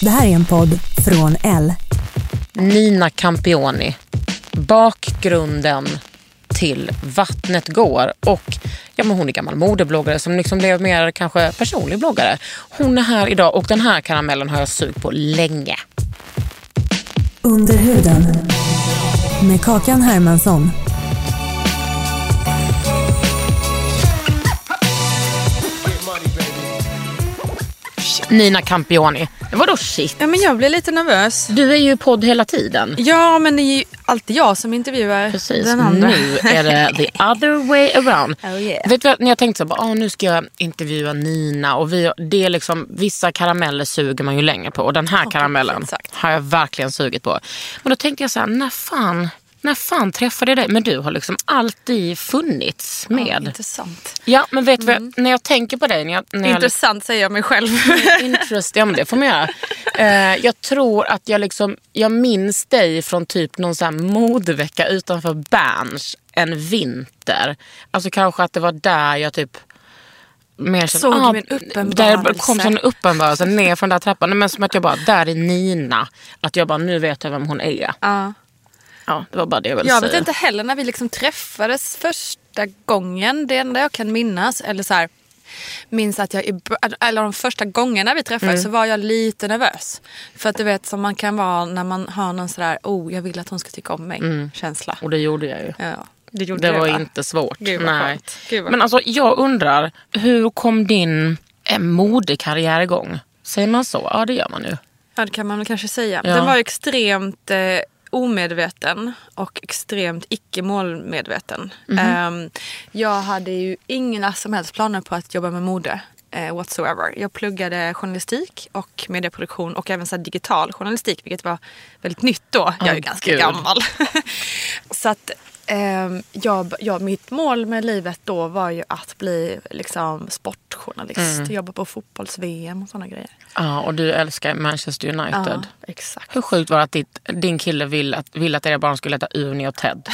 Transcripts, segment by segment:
Det här är en podd från L. Nina Campioni. Bakgrunden till Vattnet går. Och ja, men hon är gammal modebloggare som liksom blev mer kanske personlig bloggare. Hon är här idag och den här karamellen har jag sugit på länge. Under huden. Med Kakan Hermansson. Nina Campioni. Vadå shit? Ja, men jag blir lite nervös. Du är ju i podd hela tiden. Ja, men det är ju alltid jag som intervjuar Precis, den andra. nu är det the other way around. Oh, yeah. Vet du vad, när jag tänkte så här, ah, nu ska jag intervjua Nina och vi, det är liksom, vissa karameller suger man ju länge på och den här karamellen exakt. har jag verkligen sugit på. Men då tänkte jag så här, när fan, när fan träffade jag dig? Men du har liksom alltid funnits Ja, med. intressant. Ja, men vet du vad, när jag tänker på dig. När jag, när jag Intressant säger jag mig själv. Interest, ja men det får man göra. Eh, jag tror att jag liksom, jag minns dig från typ någon sån modevecka utanför Berns en vinter. Alltså kanske att det var där jag typ mer Såg ah, en uppenbarelse? Där kom en uppenbarelse ner från den där trappan. Men som att jag bara, där är Nina. Att jag bara, nu vet jag vem hon är. ja. Ja, det var bara det jag ville Jag säga. vet inte heller när vi liksom träffades första gången. Det enda jag kan minnas, eller så här, minns att jag, i eller de första gångerna vi träffades Mm. så var jag lite nervös. För att du vet som man kan vara när man har någon sådär, oh jag vill att hon ska tycka om mig känsla. Och det gjorde jag ju. Ja, det Det var va? inte svårt. Gud, vad Nej. skönt. Gud, vad Men alltså jag undrar, hur kom din eh, modekarriär igång? Säger man så? Ja det gör man ju. Ja det kan man väl kanske säga. Ja. Den var extremt eh, omedveten och extremt icke målmedveten. Mhm. Ehm, jag hade ju inga som helst planer på att jobba med mode. Eh, whatsoever. Jag pluggade journalistik och medieproduktion och även så digital journalistik vilket var väldigt nytt då. Jag är ju Åh, ganska Gud. gammal. så att jag, jag, mitt mål med livet då var ju att bli liksom, sportjournalist. Mm. Jobba på fotbolls-VM och sådana grejer. Ja, och du älskar Manchester United. Ja, exakt. Hur sjukt var det att ditt, din kille ville att, ville att era barn skulle heta Uni och Ted?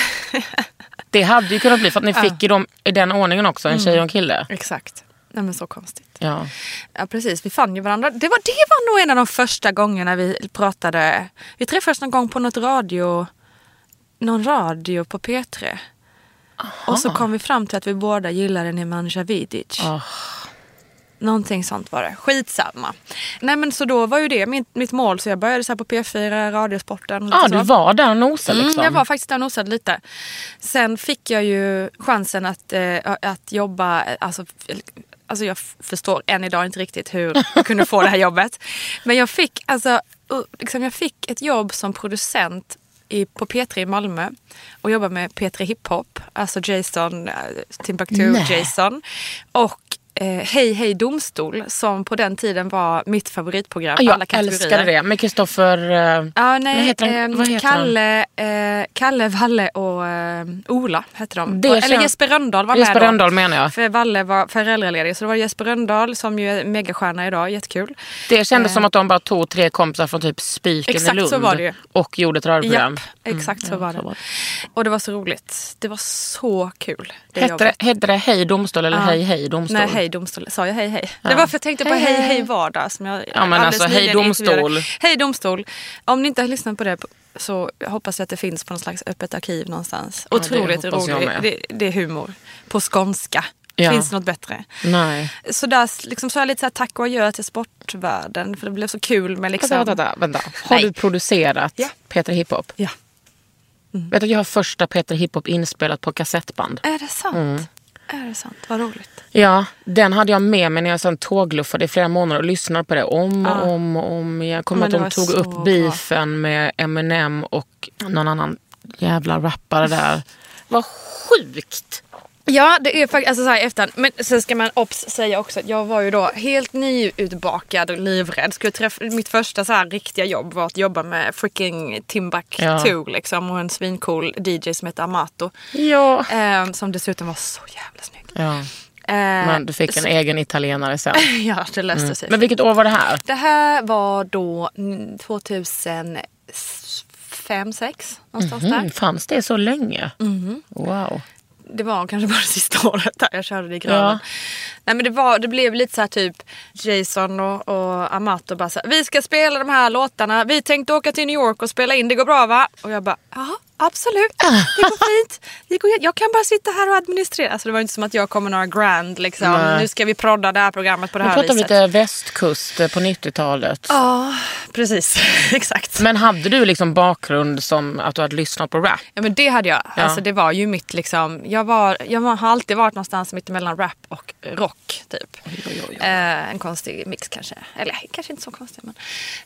det hade ju kunnat bli för att ni fick i, dem, i den ordningen också, en tjej och en kille. Exakt. Nej men så konstigt. Ja. Ja precis, vi fann ju varandra. Det var, det var nog en av de första gångerna vi pratade. Vi träffades någon gång på något radio, någon radio på P3. Och så kom vi fram till att vi båda gillade Nemanja Vidic. Åh. Någonting sånt var det. Skitsamma. Nej men så då var ju det mitt, mitt mål. Så jag började så på P4, Radiosporten. Ja, så. du var där och nosade liksom. Mm, jag var faktiskt där och nosade lite. Sen fick jag ju chansen att, eh, att jobba, alltså, alltså jag förstår än idag inte riktigt hur jag kunde få det här jobbet. Men jag fick, alltså, liksom, jag fick ett jobb som producent i, på P3 i Malmö och jobba med P3 Hiphop, alltså Jason, eh, Timbuktu. Jason. Och eh, Hej Hej Domstol som på den tiden var mitt favoritprogram. Ja, alla jag kategorier. älskade det. Med Kristoffer... eh, Ja, nej, Vad heter han? ehm, Vad heter? Kalle, eh, Kalle, Valle och eh, Ola hette de. Det Eller känns- Jesper Rönndahl var Jesper med då. Rönndahl menar jag. För Valle var föräldraledig. Så det var Jesper Rönndahl som ju är megastjärna idag. Jättekul. Det kändes som att de bara tog tre kompisar från typ Spiken i Exakt Lund så var det ju. och gjorde ett radioprogram. Japp, exakt så, Mm, ja, var det. så var Och det var så roligt. Det var så kul. Det Hette det, hette det Hej domstol eller Ja. Hej Hej domstol? Nej, hej domstol. Sa jag hej hej? Det var för jag tänkte på Hej, hej hej. hej vardag. Som jag Ja, men alltså, hej domstol. Hej domstol. Om ni inte har lyssnat på det så hoppas jag att det finns på något slags öppet arkiv någonstans. det Otroligt roligt. Det, det är humor. På skånska. Ja. Finns det något bättre? Nej. Så där liksom, sa jag lite så här, tack och adjö till sportvärlden. För det blev så kul med liksom... Vänta, vänta, vänta. Har Nej. du producerat Ja. Peter Hiphop? Ja. Vet du jag har första Peter Hiphop inspelat på kassettband? Är det sant? Mm. Är det sant? Vad roligt. Ja, den hade jag med mig när jag sen tågluffade i flera månader och lyssnade på det om och om och om igen. Kommer att de tog upp bra. beefen med Eminem och någon annan jävla rappare där. Vad sjukt! Ja, det är faktiskt alltså så här i efterhand. Men sen ska man obs säga också att jag var ju då helt nyutbakad och livrädd. Skulle träffa, mitt första så här riktiga jobb var att jobba med freaking Timbuktu Ja. liksom och en svincool DJ som heter Amato. Ja. Eh, som dessutom var så jävla snygg. ja. Eh, Men du fick en så- egen italienare sen. Ja, det löste sig. Men vilket år var det här? Det här var då mm, 2005, 6 någonstans Mm, där. fanns det så länge? Mhm. Wow. Det var kanske bara det sista året där jag körde det i graven. Ja. Nej men det, var, det blev lite så här typ Jason och, och Amato bara så här, vi ska spela de här låtarna. Vi tänkte åka till New York och spela in, det går bra va? Och jag bara, ja absolut, det går fint. Det går, jag kan bara sitta här och administrera. Alltså det var inte som att jag kom med några grand liksom. Nej. Nu ska vi prodda det här programmet på det här pratar vi viset. lite västkust eh, på 90-talet. Ja, precis. Exakt. Men hade du liksom bakgrund som att du hade lyssnat på rap? Ja men det hade jag. Ja. Alltså det var ju mitt liksom. Jag, var, jag har alltid varit någonstans mitt emellan rap och rock typ. Eh, en konstig mix kanske. Eller kanske inte så konstig men.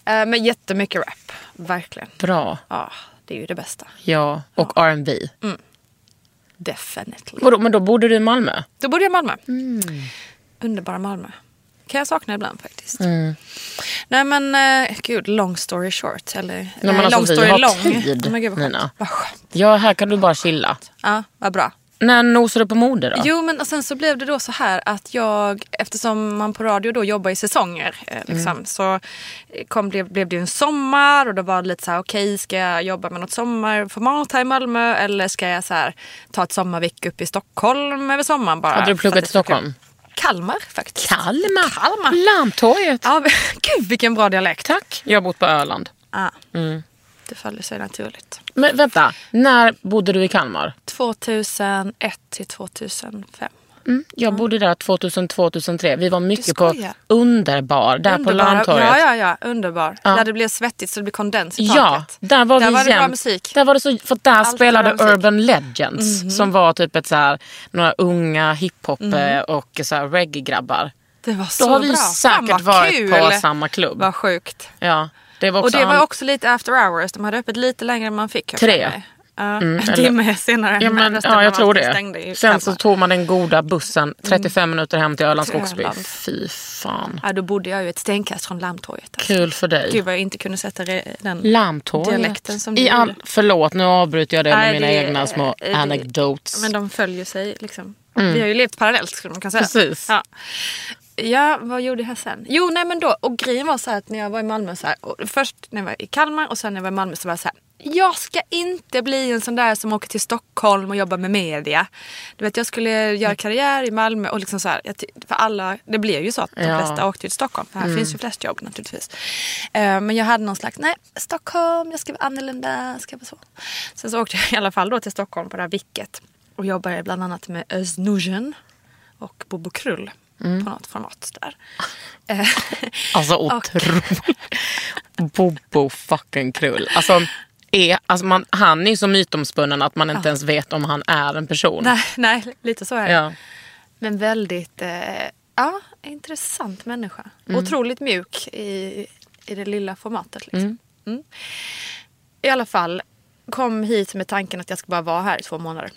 Eh, men jättemycket rap. Verkligen. Bra. Ja, det är ju det bästa. Ja, och R&B. Definitely. Vadå, Men då bodde du i Malmö? Då bodde jag i Malmö. Mm. Underbara Malmö. Kan jag sakna ibland faktiskt. Nej men eh, gud, long story short. Eller Mm. men nej, alltså, long story long. tid, Oh my God, vad. Nina. Vad skönt. Ja, här kan du bara chilla. Ja, vad bra. När nosade du på mode då? Jo men och sen så blev det då så här att jag, eftersom man på radio då jobbar i säsonger, eh, liksom, Mm. så eh, kom, blev, blev det ju en sommar och då var det lite så här, okej ska jag jobba med något sommarformat här i Malmö eller ska jag så här, ta ett sommarvecka upp i Stockholm över sommaren bara. Hade du pluggat i det Stockholm? Kalmar faktiskt. Kalmar. Kalmar. Lammtorget. Ja, gud vilken bra dialekt. Tack. Jag har bott på Öland. Ja, Mm. Det faller sig naturligt. Men vänta, när bodde du i Kalmar? 2001 till 2005. Mm. Jag bodde där 2002-2003. Vi var mycket på. Underbar, där på Underbara- Landtorget. Ja, ja, ja. Underbar. Ja. Där det blev svettigt så det blev kondens i Ja, taket. där var Där vi var det bra jämt. musik. Där var det så, för där Allt spelade bra. Urban Legends som var typ ett så här, några unga hiphop eh, och så här reggae-grabbar. Det var Då så har vi bra. säkert varit kul. på samma klubb. Vad sjukt. Ja, det var också Och det var också lite after hours. De hade öppet lite längre än man fick. Tre. Ja, Mm, en timme senare. Ja, men, ja, jag tror det. Sen så tog man den goda bussen 35 minuter hem till Ölands Skogsby. Öland. Fy fan. Ja, då bodde jag ju ett stenkast från Lammtorget. Alltså. Kul för dig. Gud vad jag inte kunde sätta den Lammtorget. dialekten som du I all. Förlåt, nu avbryter jag det med mina det- egna små det- anecdotes. Men de följer sig liksom. Vi har ju levt parallellt skulle man kunna säga. Mm. Precis. Ja. Ja, vad gjorde jag sen? Jo, nej men då. Och grejen var så här att när jag var i Malmö så här. Först när jag var i Kalmar och sen när jag var i Malmö så var jag så här. Jag ska inte bli en sån där som åker till Stockholm och jobbar med media. Du vet, jag skulle göra karriär i Malmö och liksom så här. För alla, det blev ju så att de Ja. flesta åkte till Stockholm. För här Mm. finns ju flest jobb naturligtvis. Eh, men jag hade någon slags, nej, Stockholm, jag ska vara annorlunda, jag ska vara så. Sen så åkte jag i alla fall då till Stockholm på det här vicket. Och jobbade bland annat med Özz och Bobo Krull Mm. på något format där. Eh, Alltså otroligt. Bobo fucking krull. Alltså, är, alltså man, han är så mytomspunnen att man inte ens vet om han är en person. nej, nej, lite så är det. Ja. Men väldigt eh, ja, intressant människa. Mm. Otroligt mjuk i, i det lilla formatet. Liksom. Mm. I alla fall, kom hit med tanken att jag ska bara vara här i två månader.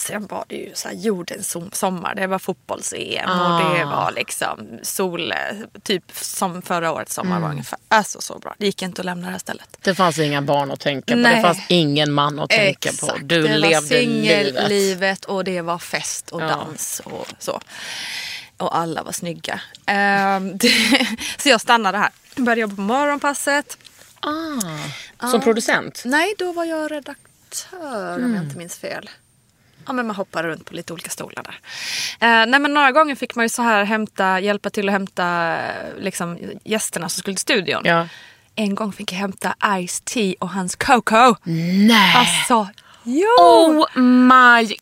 Sen var det ju så här jordens som- sommar. Det var fotbolls-EM och det Ah. var liksom sol, typ som förra årets sommar Mm. var ungefär. Alltså så bra. Det gick inte att lämna det här stället. Det fanns inga barn att tänka på. Det fanns ingen man att tänka Exakt. på. Du det levde livet. singellivet och det var fest och Ja. dans och så. Och alla var snygga. Ehm, det, så jag stannade här. Började jobba på morgonpasset. Ah, som producent? Nej, då var jag redaktör om Mm. jag inte minns fel. Ja, men man hoppar runt på lite olika stolar där. Eh, nej, men några gånger fick man ju så här hämta, hjälpa till att hämta eh, liksom, gästerna som skulle till studion. Ja. En gång fick jag hämta Ice-T och hans Coco. Nej. Alltså, jo! Oh my,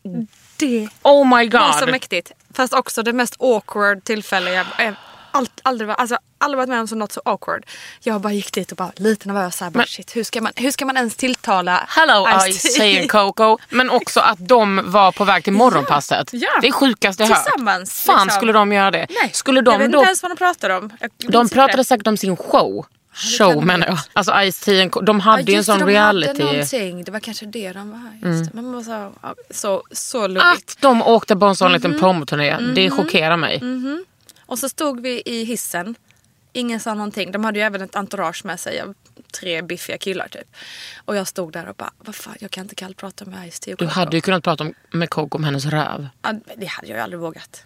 det oh my var så god. mäktigt. Fast också det mest awkward tillfälle jag, jag allt, aldrig, var- alltså, aldrig varit med om så något så awkward. Jag bara gick dit och bara lite nervös. Så här, bara, shit, hur, ska man, hur ska man ens tilltala Hello Ice-T? Ice, säger Coco. Men också att de var på väg till morgonpasset. Ja. Det är sjukaste jag hört. Tillsammans, Fan liksom. skulle de göra det? Nej, Skulle jag de vet då... inte ens vad de pratar om. Jag De pratade det. säkert om sin show. Show menar jag. Alltså Ice-T, de hade ju en just det, sån de reality. Mm. Hade. Det var kanske det de var. Just. Men var så, ja, så, så luddigt. Att de åkte på en sån Mhm. liten promoturné, det chockerar mig. Och så stod vi i hissen. Ingen sa någonting. De hade ju även ett entourage med sig av tre biffiga killar typ. Och jag stod där och bara, vad fan, jag kan inte kallprata med Ice-T Du hade ju kunnat prata om, med Coco om hennes röv. Ja, Det hade jag ju aldrig vågat.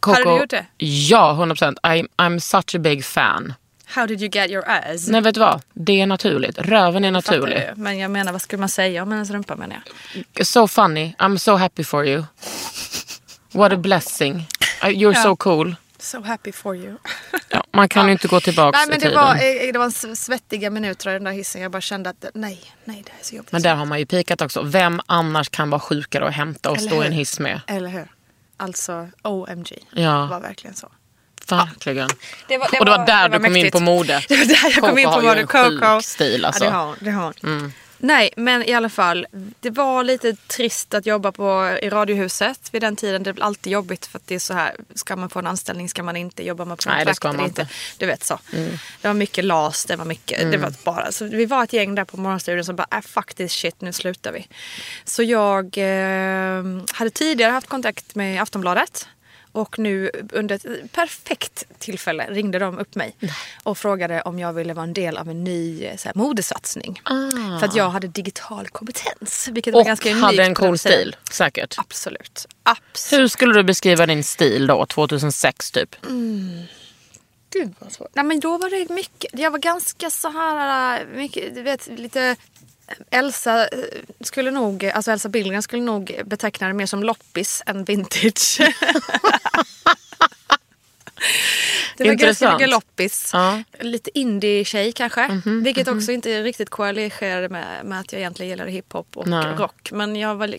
Coco, Hade du gjort det? Ja, 100%. I'm, I'm such a big fan. How did you get your ass? Nej, vet du vad? Det är naturligt. Röven är naturlig. du? Men jag menar, vad skulle man säga om hennes rumpa menar jag? So funny. I'm so happy for you. What a blessing. Uh, You're Ja. so cool. So happy for you. Ja, man kan ju inte gå tillbaka nej men i det tiden. var, eh, det var s- svettiga minuter i den där hissen. Jag bara kände att nej, nej det är så jobbigt. Men där har man ju pikat också. Vem annars kan vara sjukare att hämta och Eller stå i hur? en hiss med? Eller hur? Alltså OMG. Ja. Det var verkligen så. Verkligen. Det var, och det var där du kom in på mode. Det var där jag kom Coco in på har ju en Coco. sjuk stil, alltså. Ja, det har hon, det har hon. Nej, men i alla fall. Det var lite trist att jobba på, i Radiohuset vid den tiden. Det blev alltid jobbigt för att det är så här. Ska man få en anställning ska man inte. Jobbar man på Nej, det kontrakt ska man inte. inte. Du vet så. Det var mycket las. Det var mycket. Det var bara. Så vi var ett gäng där på morgonstudion som bara, äh, fuck this shit, nu slutar vi. Så jag eh, hade tidigare haft kontakt med Aftonbladet. Och nu under ett perfekt tillfälle ringde de upp mig och frågade om jag ville vara en del av en ny så här, modesatsning. För att jag hade digital kompetens. Vilket var Och ganska unikt hade en cool stil, säkert. Absolut. Absolut. Hur skulle du beskriva din stil då, 2006 typ? Gud vad svårt. Nej men då var det mycket. Jag var ganska så här, äh, mycket, du vet lite Elsa eh, skulle nog, alltså Elsa Billgren skulle nog beteckna det mer som loppis än vintage. Det var ganska mycket loppis. Ja. Lite indie-tjej kanske. vilket också inte riktigt korrelegerade med, med att jag egentligen gillade hiphop och Nej. rock. Men jag var,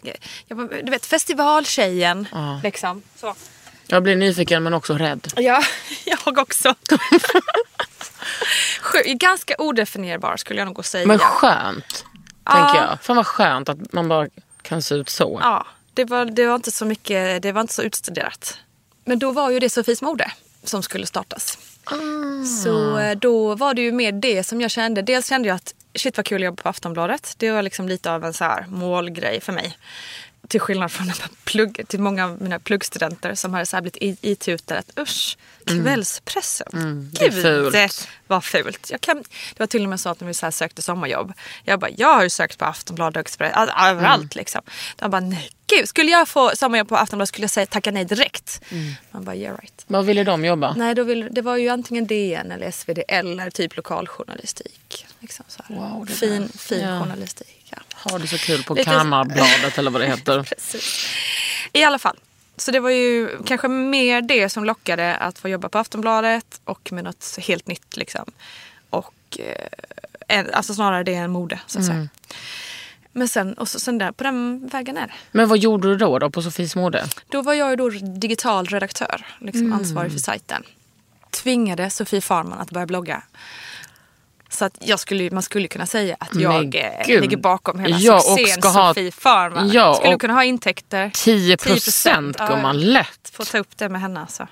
jag var du vet, festivaltjejen. Liksom. Så. Jag blir nyfiken men också rädd. Ja, jag också. Ganska odefinierbar skulle jag nog säga. Men skönt, Ja. Tänker jag. Fan vad skönt att man bara kan se ut så. Ja, det var, det var inte så mycket, det var inte så utstuderat. Men då var ju det Sofies mode som skulle startas. Ah. Så eh, då var det ju mer det som jag kände. Dels kände jag att shit vad kul att jobba på Aftonbladet. Det var liksom lite av en så här målgrej för mig. Till skillnad från plugg, till många av mina pluggstudenter som hade så här blivit itutade att usch, kvällspressen. Mm. det är fult. det var fult. Jag kan, det var till och med så att när vi så här sökte sommarjobb. Jag bara, jag har ju sökt på Aftonbladet och Express, all, överallt Mm. liksom. De bara, nej gud, skulle jag få sommarjobb på Aftonbladet skulle jag säga tacka nej direkt. Mm. Man bara, yeah right. Vad ville de jobba? Nej, då vill, det var ju antingen DN eller SvD eller typ lokaljournalistik. Liksom så här. Wow, fin fin Ja. journalistik. Ja. Har du så kul på Lite- Kammarbladet eller vad det heter? Precis. I alla fall. Så det var ju kanske mer det som lockade att få jobba på Aftonbladet och med något helt nytt. Liksom. Och eh, alltså snarare det än mode så att säga. Men sen, och så, sen där, på den vägen är det. Men vad gjorde du då, då på Sofies mode? Då var jag ju då digital redaktör, liksom ansvarig för sajten. Tvingade Sofie Farman att börja blogga. Så att jag skulle, man skulle kunna säga att jag eh, gud. ligger bakom hela Ja, och succén Sofie Farman. Ja, skulle kunna ha intäkter. 10 procent gumman, lätt. Får ta upp det med henne alltså.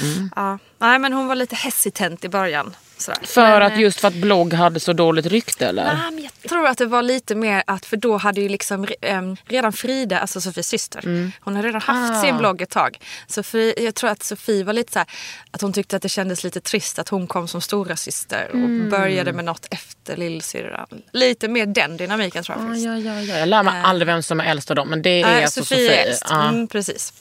Mm. Ja. Nej men hon var lite hesitant i början. Sådär. För men, att eh, just för att blogg hade så dåligt rykte eller? Nej, men jag tror att det var lite mer att, för då hade ju liksom em, redan Frida, alltså Sofies syster, hon hade redan haft Ah. sin blogg ett tag. Så Fri, jag tror att Sofie var lite så att hon tyckte att det kändes lite trist att hon kom som stora syster och Mm. började med något efter lillsyrran. Lite mer den dynamiken tror jag Ja, faktiskt. ja, ja, ja. Jag lär mig Eh. aldrig vem som är äldst av dem men det är Nej, alltså Sofie Sofie. äldst. Ja. Mm, precis.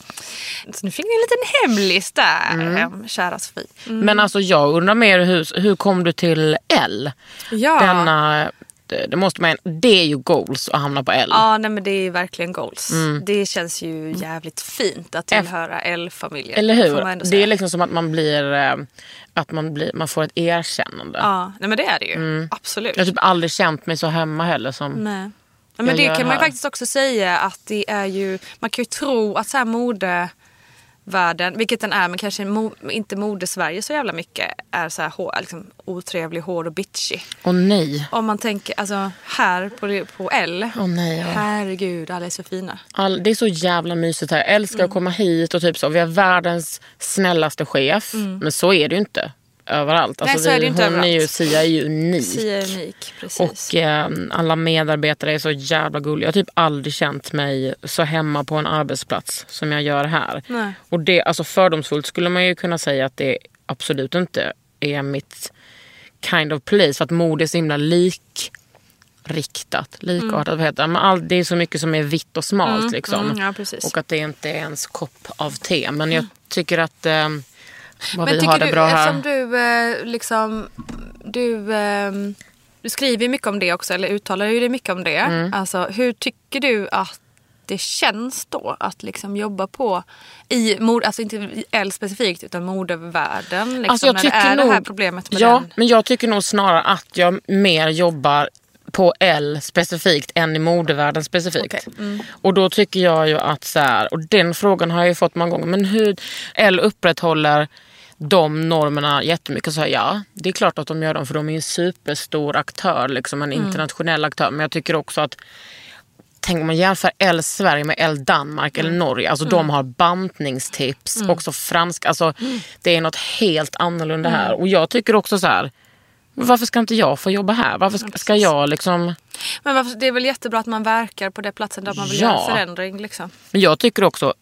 Så nu fick ni en liten hemlis där, Mm. kära Sofie. Men alltså jag undrar mer hur, hur kom du till L? Ja. Denna, det, det måste man, det är ju goals att hamna på L. Ja, nej, men det är verkligen goals. Mm. Det känns ju jävligt fint att tillhöra L-familjen. Eller man hur? Det är liksom som att man blir eh, att man, blir, man får ett erkännande. Ja, nej, men det är det ju. Absolut. Jag har typ aldrig känt mig så hemma heller som... Nej. Ja, men det kan man här. faktiskt också säga att det är ju, man kan ju tro att så här mode modevärlden, vilket den är men kanske mo, inte mode-Sverige så jävla mycket, är så här hår, liksom, otrevlig, hård och bitchy. Åh nej. Om man tänker, alltså här på, på L, Åh nej. Ja. herregud alla är så fina. All, det är så jävla mysigt här. Jag älskar att komma hit och typ så. Vi har världens snällaste chef. Men så är det ju inte överallt. Alltså Nej, så är det vi, inte hon är ju, överallt. Sia är ju unik. Sia är unik, precis. Och eh, alla medarbetare är så jävla gulliga. Jag har typ aldrig känt mig så hemma på en arbetsplats som jag gör här. Nej. Och det, alltså fördomsfullt skulle man ju kunna säga att det absolut inte är mitt kind of place. För att mode är så himla likriktat, likartat. Vad heter det? Men all, det är så mycket som är vitt och smalt. liksom. mm, ja. Och att det inte är ens kopp av te. Men jag tycker att eh, vad Men vi har tycker det du, bra här. eftersom du eh, liksom, du, eh, du skriver ju mycket om det också, eller uttalar ju dig mycket om det. Mm. Alltså, hur tycker du att det känns då att liksom jobba på i mode, alltså inte L specifikt utan modevärlden. Liksom, Alltså jag när det tycker är nog, det här problemet med ja, den. men jag tycker nog snarare att jag mer jobbar på L specifikt än i modevärlden specifikt. Okej, mm. Och då tycker jag ju att så här, och den frågan har jag ju fått många gånger, men hur L upprätthåller de normerna jättemycket. Så här, ja, det är klart att de gör dem för de är en superstor aktör, liksom en Mm. internationell aktör. Men jag tycker också att Tänk om man jämför L Sverige med L Danmark eller Mm. Norge. Alltså de har bantningstips, också franska. Alltså, Mm. Det är något helt annorlunda här. Och jag tycker också så här. Varför ska inte jag få jobba här? Varför ska, ska jag liksom... Men varför, det är väl jättebra att man verkar på den platsen där man vill Ja. göra förändring. Liksom. Men jag tycker också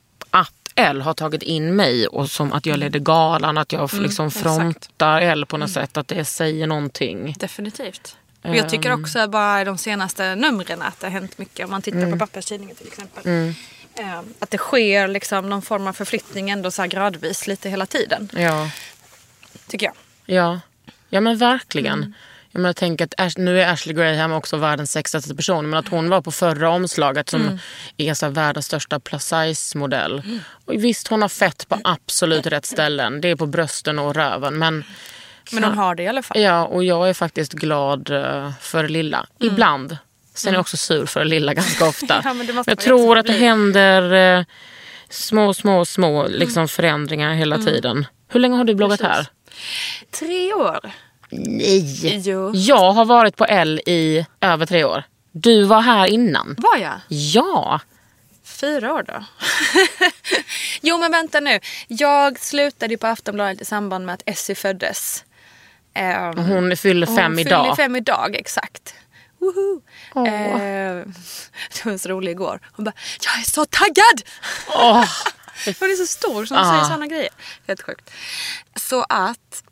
L har tagit in mig och som att jag leder galan, att jag liksom exakt. frontar L på något sätt. Att det säger någonting. Definitivt. Och jag tycker Ehm. också bara i de senaste numren att det har hänt mycket. Om man tittar Mm. på papperstidningen till exempel. Ehm, Att det sker liksom någon form av förflyttning ändå så gradvis lite hela tiden. Ja. Tycker jag. Ja, ja men verkligen. Mm. Jag menar, tänk att Ash, nu är Ashley Graham också världens sexigaste person men att hon var på förra omslaget som Mm. är så världens största plus size modell. Och visst hon har fett på absolut rätt ställen. Det är på brösten och röven men Men hon har det i alla fall. Ja, och jag är faktiskt glad eh, för lilla. Ibland. Sen är jag också sur för lilla ganska ofta. Mm. Ja, men måste jag tror att det händer eh, små, små, små liksom förändringar hela tiden. Hur länge har du bloggat Mm. Precis. här? Tre år. Nej! Jo. Jag har varit på L i över tre år. Du var här innan. Var jag? Ja! Fyra år då? jo men vänta nu. Jag slutade ju på Aftonbladet i samband med att Essie föddes. Ehm, Hon fyller fem hon idag. fyller fem idag, exakt. Woho! Eh, det var så rolig igår. Hon bara, jag är så taggad! Åh, Hon är så stor som Ah. säger sådana grejer. Helt sjukt. Så att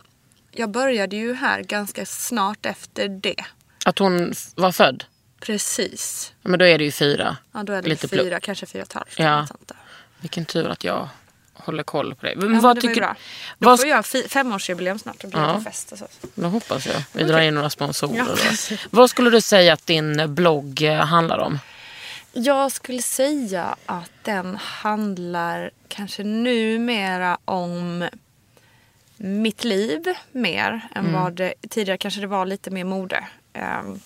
jag började ju här ganska snart efter det. att hon var född. Precis. Ja, Men då är det ju fyra. Ja, då är det Lite fyra, plupp. kanske fyra och ett halvt. Ja. Vilken tur att jag håller koll på dig. Men Ja, vad det tycker bra. Då vad får jag femårsjubileum snart och blir Ja. på fest och så. Då hoppas jag. Vi drar in några sponsorer. Ja, då. Vad skulle du säga att din blogg eh, handlar om? Jag skulle säga att den handlar kanske numera om mitt liv mer än vad det, tidigare kanske det var lite mer mode. Ehm,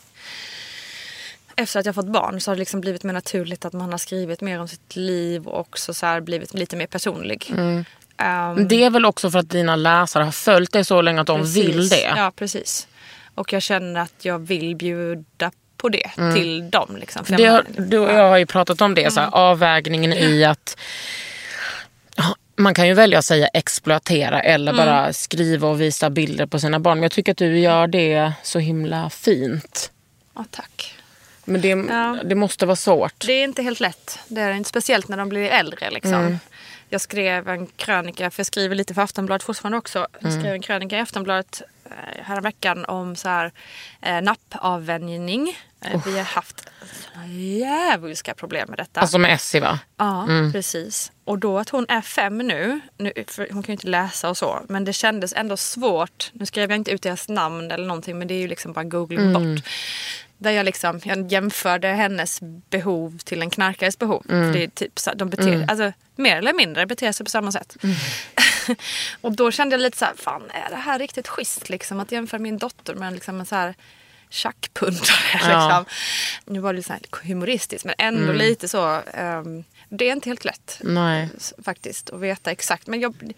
efter att jag fått barn så har det liksom blivit mer naturligt att man har skrivit mer om sitt liv och också så blivit lite mer personlig. Ehm, Det är väl också för att dina läsare har följt dig så länge att de Precis. vill det. Ja, precis. Och jag känner att jag vill bjuda på det till dem. Liksom, Mm. Har, du och jag har ju pratat om det, så Mm. här, avvägningen i att man kan ju välja att säga exploatera eller Mm. bara skriva och visa bilder på sina barn. Men jag tycker att du gör det så himla fint. Ja, tack. Men det, Ja. det måste vara svårt. Det är inte helt lätt. Det är inte speciellt när de blir äldre. Liksom. Mm. Jag skrev en krönika, för jag skriver lite för Aftonbladet fortfarande också. Jag Mm. skrev en krönika i Aftonbladet eh, häromveckan om så här, eh, nappavvänjning. Eh, Vi har haft såna djävulska problem med detta. Alltså med Essie va? Ja, precis. Och då att hon är fem nu, nu för hon kan ju inte läsa och så, men det kändes ändå svårt. Nu skrev jag inte ut deras namn eller någonting, men det är ju liksom bara googling bort. Där jag liksom jag jämförde hennes behov till en knarkares behov. För det är typ så, de beter, alltså, mer eller mindre beter sig på samma sätt. och då kände jag lite så här, fan är det här riktigt schysst liksom? Att jämföra min dotter med liksom en så här tjackpundare. Ja. Liksom. Nu var det så här humoristiskt men ändå Mm. lite så. ehm, det är inte helt lätt Nej. s- faktiskt att veta exakt. Men jag,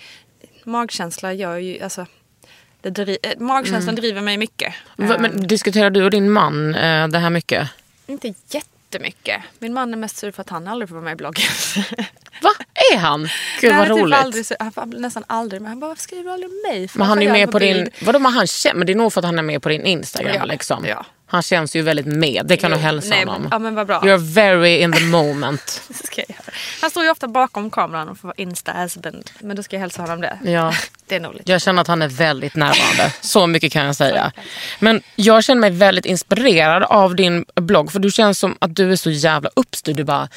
magkänsla gör ju, alltså, det dri, eh, magkänslan driver mig mycket. Mm. Va- Ehm, Men diskuterar du och din man eh, det här mycket? Inte jättemycket. Min man är mest sur för att han aldrig får vara med i bloggen. Va? Är han? Gud vad typ roligt. aldrig, så- han nästan aldrig med. Han bara, varför skriver du aldrig om mig? För Men han är ju med på din... bild?" Vadå, men, han, men det är nog för att han är med på din Instagram. Ja, liksom. ja. Han känns ju väldigt med. Det kan du hälsa Nej, honom. men, ja men vad bra. You're very in the moment. Det ska jag göra. Han står ju ofta bakom kameran och får vara insta-husband. Men då ska jag hälsa honom det. Ja. Det är nog lite. Jag känner att han är väldigt närvarande. Så mycket kan jag säga. Men jag känner mig väldigt inspirerad av din blogg. För du känns som att du är så jävla uppstyrd. Du, bara,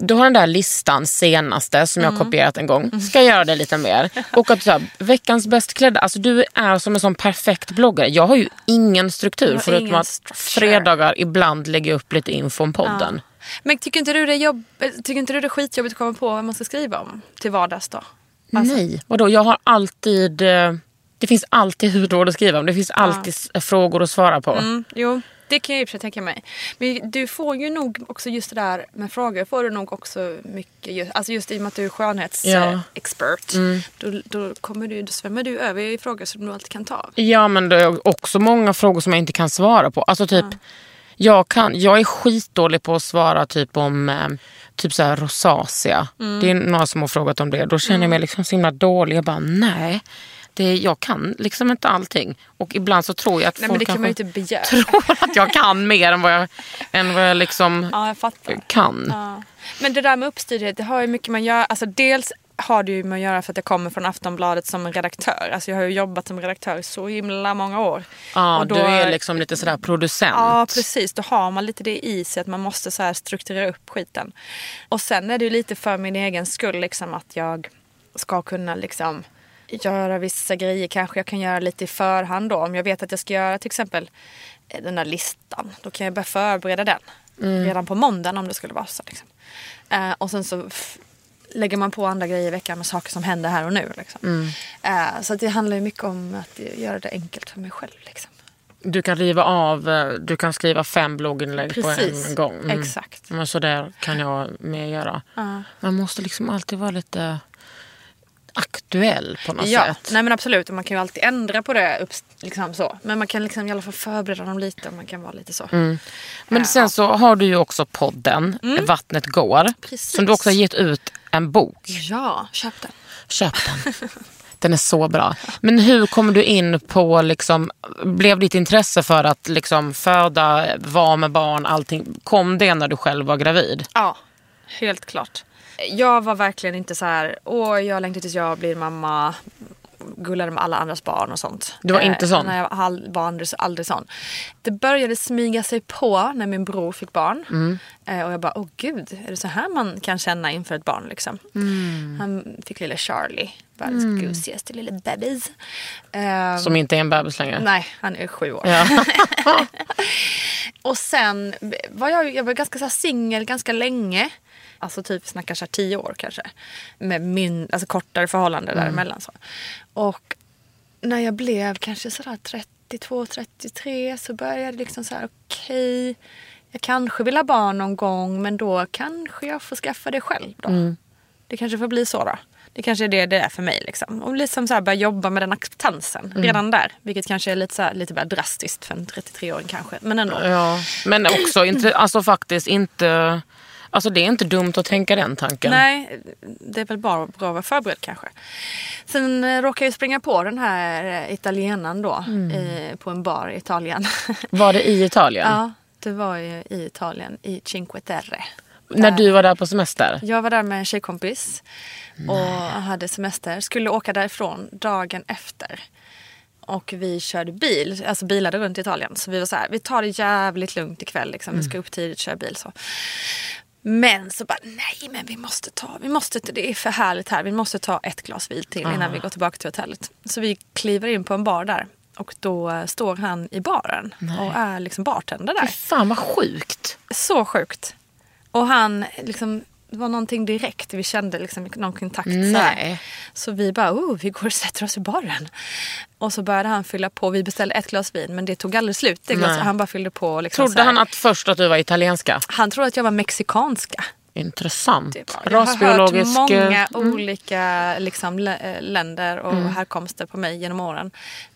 du har den där listan senaste som jag har kopierat en gång. Ska jag göra det lite mer? Och att du så här, veckans bäst klädda. Alltså du är som en sån perfekt bloggare. Jag har ju ingen struktur. Förutom ingen att structure. fredagar ibland lägger jag upp lite info om podden. Men tycker inte du det jobb, tycker inte du det är skitjobbigt att komma på vad man ska skriva om till vardags då? Alltså- Nej, vadå? Jag har alltid... eh, Det finns alltid hudvård att skriva om. Det finns alltid s- frågor att svara på. Mm, jo, det kan jag sig tänka mig. Men du får ju nog också just det där med frågor får du nog också mycket. Just, alltså just i och med att du är Ja. skönhetsexpert. Då, då, kommer du, då svämmar du över i frågor som du alltid kan ta. Ja, men det är också många frågor som jag inte kan svara på. Alltså typ, jag, kan, jag är skitdålig på att svara typ om eh, typ så här rosacea. Mm. Det är några som har frågat om det. Då känner jag mig liksom så himla dålig. Jag bara, nej. Det, jag kan liksom inte allting. Och ibland så tror jag att Nej men folk man tror att jag kan mer än vad jag, än vad jag liksom Ja, jag kan. Ja. Men det där med uppstyrdhet, det har ju mycket med att göra. Alltså dels har det ju med att göra för att jag kommer från Aftonbladet som redaktör. Alltså jag har ju jobbat som redaktör så himla många år. Ja, Och då- du är liksom lite sådär producent. Ja precis, då har man lite det i sig att man måste så strukturera upp skiten. Och sen är det ju lite för min egen skull liksom att jag ska kunna liksom göra vissa grejer kanske jag kan göra lite i förhand då. Om jag vet att jag ska göra till exempel eh, den där listan. Då kan jag börja förbereda den redan på måndagen om det skulle vara så. Liksom. Eh, och sen så lägger man på andra grejer i veckan med saker som händer här och nu. Liksom. Eh, så det handlar ju mycket om att göra det enkelt för mig själv. Liksom. Du kan riva av, eh, du kan skriva fem blogginlägg på Precis, en gång. Mm. exakt. Men så där kan jag med göra. Ja. Man måste liksom alltid vara lite aktuell på något Ja, sätt. nej men absolut. Man kan ju alltid ändra på det. Liksom så. Men man kan liksom i alla fall förbereda dem lite. Och man kan vara lite så. Mm. Men sen så har du ju också podden Vattnet går. Mm. Precis. Som du också har gett ut en bok. Ja, köp den. Köp den. Den är så bra. Men hur kom du in på, liksom, blev ditt intresse för att liksom föda, vara med barn, allting, kom det när du själv var gravid? Ja, helt klart. Jag var verkligen inte så här, åh jag längtar tills jag blir mamma, gullade med alla andras barn och sånt. Du var inte sån? När jag var var aldrig, aldrig sån. Det började smyga sig på när min bror fick barn. Mm. Eh, och jag bara, åh gud, är det så här man kan känna inför ett barn liksom? Mm. Han fick lilla Charlie, världens gosigaste lilla bebis. Ehm, Som inte är en bebis längre? Nej, han är sju år. Ja. Och sen var jag, jag var ganska så singel ganska länge. Alltså typ snackar så här tio år kanske. Med min, alltså kortare förhållande däremellan. Så. Och när jag blev kanske sådär 32, 33 så började jag liksom så här okej. jag kanske vill ha barn någon gång men då kanske jag får skaffa det själv då. Det kanske får bli så då. Det kanske är det det är för mig. Liksom. Och liksom så här börja jobba med den acceptansen redan där. Vilket kanske är lite, så här, lite väl drastiskt för en 33-åring kanske. Men ändå. Ja, men också inte, alltså faktiskt inte... Alltså det är inte dumt att tänka den tanken. Nej, det är väl bara bra att vara förberedd kanske. Sen eh, råkade jag springa på den här eh, italienaren då. Eh, på en bar i Italien. Var det i Italien? ja, det var ju i Italien, i Cinque Terre. När du var där på semester? Jag var där med en tjejkompis och hade semester. Skulle åka därifrån dagen efter. Och vi körde bil, alltså bilade runt i Italien. Så vi var så här, vi tar det jävligt lugnt ikväll. Liksom. Vi ska upp tidigt och köra bil. Så. Men så bara, nej men vi måste ta, vi måste, det är för härligt här. Vi måste ta ett glas vin till innan vi går tillbaka till hotellet. Så vi kliver in på en bar där. Och då står han i baren och är liksom bartender där. Fy fan vad sjukt. Så sjukt. Och han liksom det var någonting direkt. Vi kände liksom någon kontakt. Nej. så vi bara, oh, vi går och sätter oss i baren. Och så började han fylla på. Vi beställde ett glas vin men det tog aldrig slut. Det. Nej. Han bara fyllde på. Liksom Trodde han att först att du var italienska? han trodde att jag var mexikanska. Intressant. Var- Jag har hört många eh, olika liksom, eh, länder och Mm. härkomster på mig genom åren.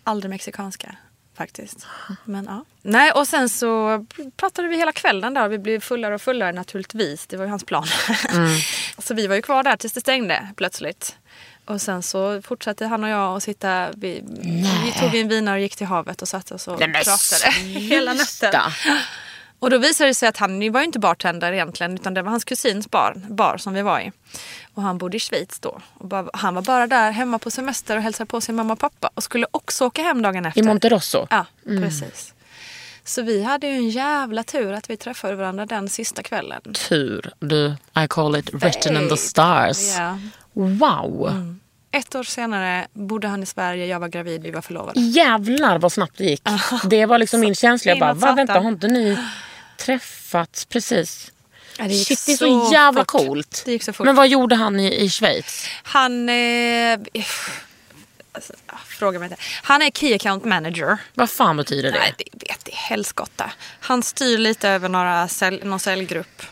Aldrig mexikanska faktiskt. Men, ja. Nej, och sen så pratade vi hela kvällen där. Vi blev fullare och fullare naturligtvis. Det var ju hans plan. Mm. så vi var ju kvar där tills det stängde plötsligt. Och sen så fortsatte han och jag att sitta. Vi, vi tog en vinare och gick till havet och satte oss och Nej, pratade hela natten. Och då visade det sig att han var ju inte bartender egentligen utan det var hans kusins bar, bar som vi var i. Och han bodde i Schweiz då. Och bara, han var bara där hemma på semester och hälsade på sin mamma och pappa och skulle också åka hem dagen efter. I Monterosso? Ja, precis. Så vi hade ju en jävla tur att vi träffade varandra den sista kvällen. Tur. Du, I call it written in the stars. Ja. Wow. Ett år senare bodde han i Sverige, jag var gravid, vi var förlovade. Jävlar vad snabbt det gick. Det var liksom min känsla. Jag bara, va, vänta har inte ni träffats precis? Ja, det gick Shit, det är så, så jävla fort. coolt. Det gick så fort. Men vad gjorde han i, i Schweiz? Han... Eh, alltså, ah, fråga mig inte. Han är Key Account Manager. Vad fan betyder det? Nej, det vet är helskotta. Han styr lite över några sälj, någon säljgrupp.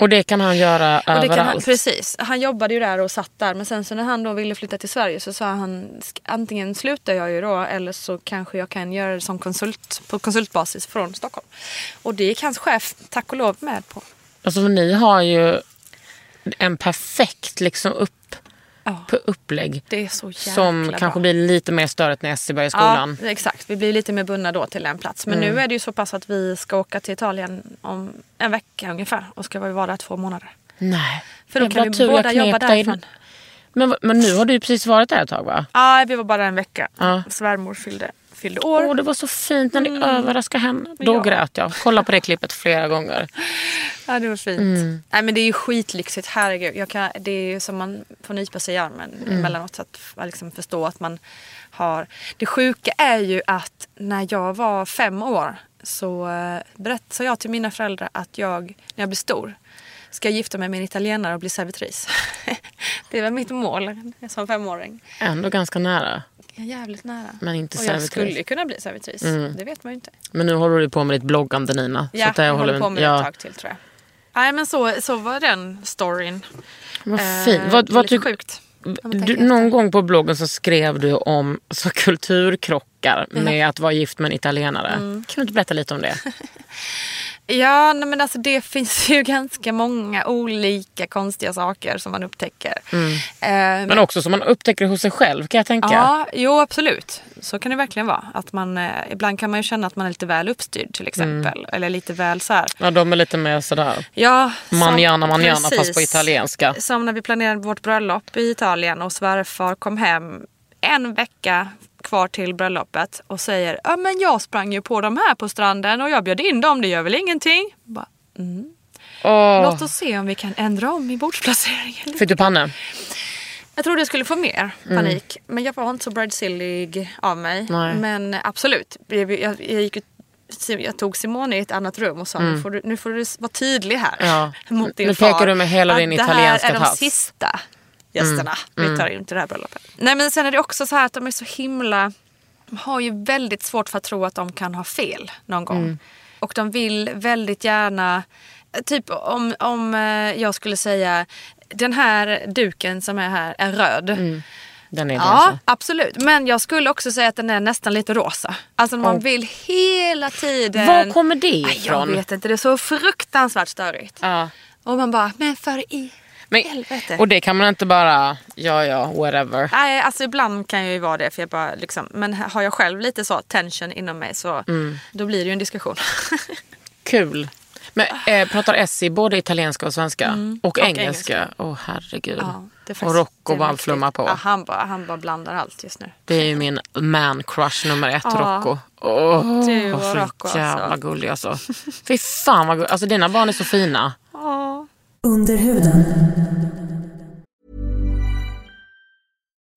Och det kan han göra Och det överallt? kan han, precis. Han jobbade ju där och satt där. Men sen så när han då ville flytta till Sverige så sa han "Sk- antingen slutar jag ju då eller så kanske jag kan göra det som konsult på konsultbasis från Stockholm. Och det gick hans chef tack och lov med på. Alltså ni har ju en perfekt liksom upp, På upplägg. Som bra. kanske blir lite mer störigt när Essie börjar skolan. Ja, exakt. Vi blir lite mer bundna då till en plats. Men Mm. nu är det ju så pass att vi ska åka till Italien om en vecka ungefär. Och ska vara där två månader. Nej. För då kan vi båda jobba därifrån. Men, men nu har du ju precis varit där ett tag va? Ja, vi var bara en vecka. Ja. Svärmor fyllde, fyllde år. Åh, det var så fint när ni överraskade henne. Då Ja. grät jag. Kolla på det klippet flera gånger. Ja, det var fint. Mm. Nej, men det är ju skitlyxigt. Herregud. Jag kan, det är ju som man får nypa sig i armen Mm. emellanåt. Så att liksom förstå att man har... Det sjuka är ju att när jag var fem år så eh, berättade jag till mina föräldrar att jag, när jag blir stor, ska jag gifta mig med en italienare och bli servitris. det var mitt mål som femåring. Ändå ganska nära. Jag är jävligt nära. Men inte och jag servitris. skulle ju kunna bli servitris. Det vet man ju inte. Men nu håller du på med ditt bloggande Nina. Ja, det jag håller på med ja. ett tag till tror jag. Nej men så, så var den storyn. Vad Eh, fint. Vad, det är vad lite sjukt. Du, någon gång på bloggen så skrev du om så kulturkrockar med att vara gift med en italienare. Mm. Kan du inte berätta lite om det? Ja, nej, men alltså det finns ju ganska många olika konstiga saker som man upptäcker. Mm. Eh, Men också som man upptäcker hos sig själv kan jag tänka. Ja, jo absolut. Så kan det verkligen vara. Att man, eh, ibland kan man ju känna att man är lite väl uppstyrd till exempel. Mm. Eller lite väl så här. Ja, de är lite mer sådär Ja, manjana manjana fast på italienska. Som när vi planerade vårt bröllop i Italien och svärfar kom hem en vecka kvar till bröllopet och säger ja men jag sprang ju på de här på stranden och jag bjöd in dem, det gör väl ingenting. Bara, Åh, Låt oss se om vi kan ändra om i bordsplaceringen. Fick du panne? Jag trodde jag skulle få mer panik. Men jag var inte så bridezillig av mig. Nej. Men absolut. Jag, jag, jag, gick, jag tog Simone i ett annat rum och sa nu, får du, nu får du vara tydlig här. Ja. Mot din Nu far. pekar du med hela din italienska Det här är de tass. sista gästerna vi tar in till det här bröllopet. Nej men sen är det också så här att de är så himla... De har ju väldigt svårt för att tro att de kan ha fel någon gång. Och de vill väldigt gärna... Typ om, om eh, jag skulle säga den här duken som är här är röd. Den är Ja, alltså. absolut. Men jag skulle också säga att den är nästan lite rosa. Alltså man Oh. vill hela tiden... Var kommer det Aj, Jag ifrån? vet inte, det är så fruktansvärt störigt. Ja. Och man bara, men för i Men, helvete. och det kan man inte bara, ja ja, whatever. Nej, alltså ibland kan jag ju vara det. För jag bara, liksom, men har jag själv lite så tension inom mig så Mm. då blir det ju en diskussion. Kul. Men eh, pratar Essie både italienska och svenska? Och, och engelska? Åh herregud. Ja, är och faktiskt- Rocco bara flummar på. Ja, han, bara, han bara blandar allt just nu. Det är ju min man crush nummer ett, Ja. Rocco. Åh, Du och Rocco, alltså. jävla gullig alltså. Fy fan vad gullig. Alltså dina barn är så fina. Under huden.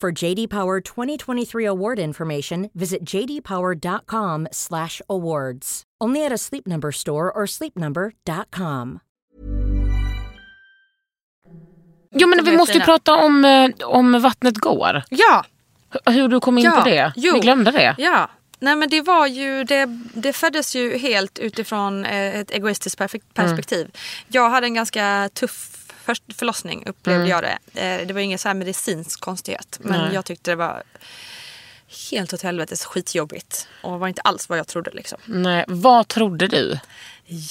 For JD Power 2023 award information, visit jdpower.com/awards. Only at a Sleep Number store or sleepnumber.com. Jo men vi måste ju prata om, eh, om Vattnet går. Ja, Hur du kom in Ja, på det. jo. Vi glömde det. ja. Nej men det var ju, det, det föddes ju helt utifrån eh, ett egoistiskt perfe- perspektiv. Jag hade en ganska tuff först förlossning upplevde jag det. Eh, Det var ingen så här medicinsk konstighet. Men Nej. jag tyckte det var helt åt helvetes skitjobbigt. Och var inte alls vad jag trodde liksom. Nej, vad trodde du?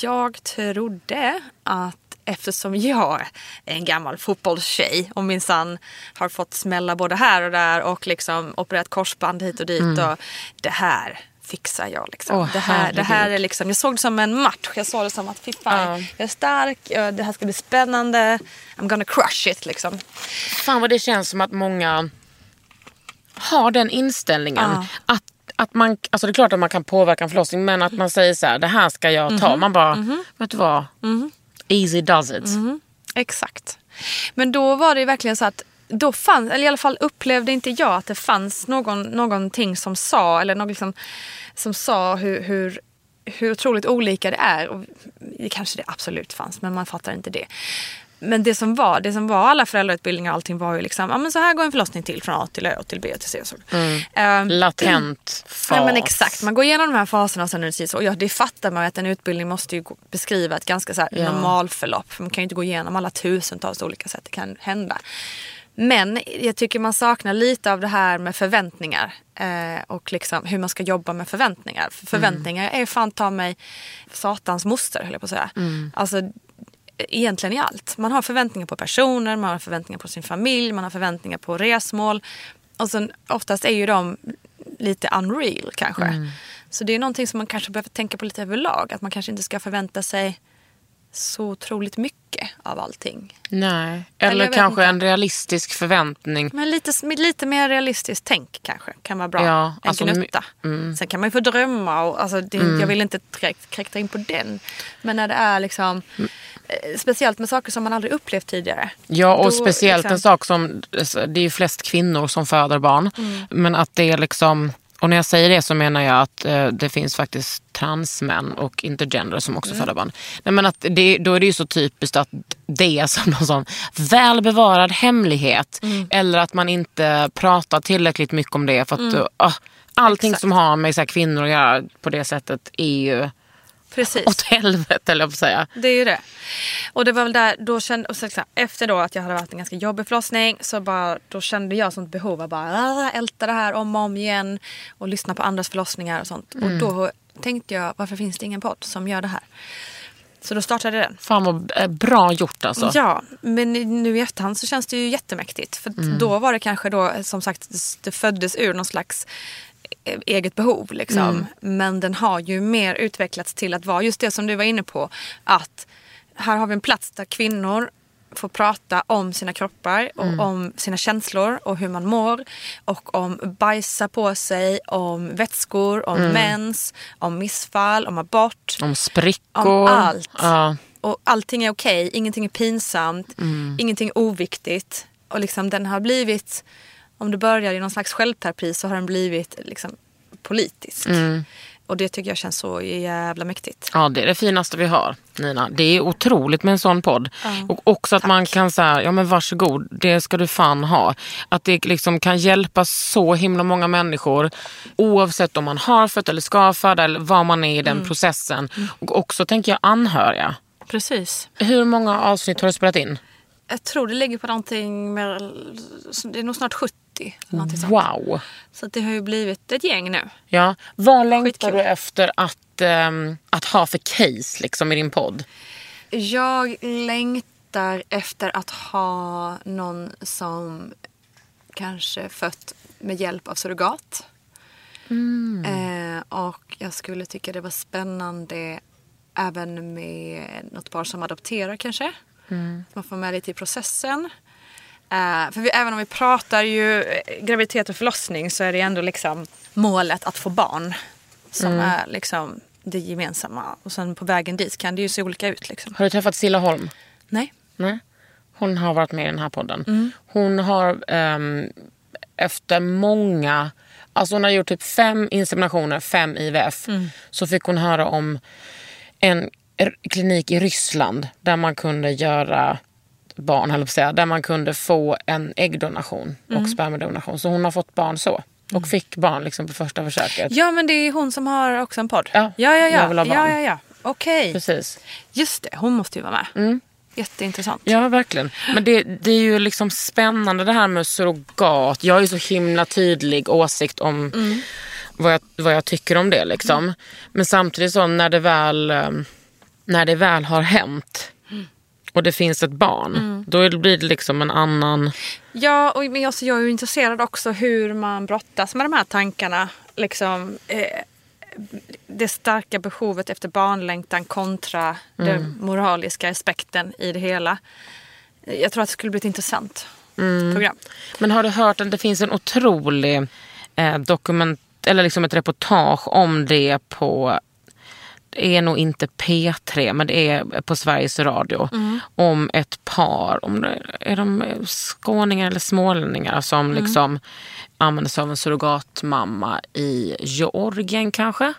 Jag trodde att eftersom jag är en gammal fotbollstjej och minsann har fått smälla både här och där och liksom opererat korsband hit och dit. Och det här fixar jag. Liksom. Åh, det, här, det här är liksom, jag såg det som en match. Jag såg det som att fy fan, jag är stark, det här ska bli spännande. I'm gonna crush it liksom. Fan vad det känns som att många har den inställningen. Ja. Att, att man, alltså det är klart att man kan påverka en förlossning men att man säger så här, det här ska jag ta. Mhm. Man bara, vet du vad? Easy does it. Exakt. Men då var det ju verkligen så att då fanns, eller i alla fall upplevde inte jag att det fanns någon, någonting som sa, eller någon liksom, som sa hur, hur, hur otroligt olika det är. Och det kanske det absolut fanns, men man fattar inte det. Men det som var, det som var alla föräldrautbildningar och allting var ju liksom, ja men så här går en förlossning till från A till Ö och till B till C och så. Ehm, Latent fas. Ja men exakt, man går igenom de här faserna och sen är det så. Och ja, det fattar man ju att en utbildning måste ju beskriva ett ganska så här Ja. normalförlopp. För man kan ju inte gå igenom alla tusentals olika sätt det kan hända. Men jag tycker man saknar lite av det här med förväntningar. Eh, och liksom hur man ska jobba med förväntningar. För förväntningar är fan ta mig satans moster höll jag på att säga. Alltså egentligen i allt. Man har förväntningar på personer, man har förväntningar på sin familj, man har förväntningar på resmål. Och sen oftast är ju de lite unreal kanske. Så det är någonting som man kanske behöver tänka på lite överlag. Att man kanske inte ska förvänta sig så otroligt mycket av allting. Nej. Eller Eller kanske inte. en realistisk förväntning. Men lite, lite mer realistiskt tänk kanske kan vara bra. Ja, en alltså, Mm. gnutta. Sen kan man ju få drömma och alltså, det, jag vill inte direkt kräkta in på den. Men när det är liksom eh, speciellt med saker som man aldrig upplevt tidigare. Ja, och Då, speciellt liksom- en sak som, det är ju flest kvinnor som föder barn. Mm. Men att det är liksom, och när jag säger det så menar jag att eh, det finns faktiskt transmän och intergender som Mm. också föder barn. Nej, men att det, då är det ju så typiskt att det är som någon sån välbevarad hemlighet. Mm. Eller att man inte pratar tillräckligt mycket om det. För att, Mm. ah, allting som har med så här, kvinnor att göra på det sättet är ju Precis. åt helvete eller jag får säga. Det är ju det. Och det var väl där, då kände, och så, så här, efter då att jag hade varit en ganska jobbig förlossning så bara, då kände jag sånt behov av bara ah, älta det här om och om igen och lyssna på andras förlossningar och sånt. Och då tänkte jag, varför finns det ingen podd som gör det här? Så då startade jag den. Fan vad eh, bra gjort alltså. Ja, men nu i efterhand så känns det ju jättemäktigt. För att då var det kanske då, som sagt, det föddes ur någon slags eh, eget behov. Liksom. Men den har ju mer utvecklats till att vara just det som du var inne på. Att här har vi en plats där kvinnor får prata om sina kroppar och om sina känslor och hur man mår. Och om bajsa på sig, om vätskor, om mens, om missfall, om abort. Om sprickor. Om allt. Ja. Och allting är okej, ingenting är pinsamt, ingenting är oviktigt. Och liksom den har blivit, om du börjar i någon slags självterapi så har den blivit liksom politisk. Mm. Och det tycker jag känns så jävla mäktigt. Ja, det är det finaste vi har, Nina. Det är otroligt med en sån podd. Och också att man kan säga, ja men varsågod, det ska du fan ha. Att det liksom kan hjälpa så himla många människor oavsett om man har fött eller ska föda eller vad man är i den processen. Och också tänker jag anhöriga. Precis. Hur många avsnitt har du spelat in? Jag tror det ligger på någonting med, det är nog snart 70. Någonting sånt. Wow! Så det har ju blivit ett gäng nu. Ja. Vad längtar du efter att, ehm, att ha för case liksom, i din podd? Jag längtar efter att ha någon som kanske fött med hjälp av surrogat. Eh, och jag skulle tycka det var spännande även med något par som adopterar kanske. Man får med lite i processen. Eh, för vi, även om vi pratar ju eh, graviditet och förlossning så är det ändå liksom målet att få barn. Som är liksom det gemensamma. Och sen på vägen dit kan det ju se olika ut liksom. Har du träffat Silla Holm? Nej. Nej. Hon har varit med i den här podden. Mm. Hon har ehm, efter många, alltså hon har gjort typ fem inseminationer, fem IVF. Mm. Så fick hon höra om en klinik i Ryssland där man kunde göra barn, höll säga, där man kunde få en äggdonation Mm. och spermadonation. Så hon har fått barn så. Och fick barn liksom på första försöket. Ja men det är hon som har också en podd. Ja, ja, ja. jag vill ha ja. barn. ja, ja, ja. Okej. Precis. Just det, hon måste ju vara med. Jätteintressant. Ja, verkligen. Men det, det är ju liksom spännande det här med surrogat. Jag har ju så himla tydlig åsikt om vad, jag, vad jag tycker om det. Liksom. Men samtidigt så när det väl, eh, när det väl har hänt och det finns ett barn, då blir det liksom en annan... Ja, och men alltså, jag är intresserad också hur man brottas med de här tankarna. Liksom, eh, det starka behovet efter barnlängtan kontra den moraliska aspekten i det hela. Jag tror att det skulle bli ett intressant program. Men har du hört att det finns en otrolig eh, dokument, eller liksom ett reportage om det på det är nog inte P3 men det är på Sveriges Radio. Om ett par, om det, är de skåningar eller smålänningar som liksom använder sig av en surrogatmamma i Georgien kanske.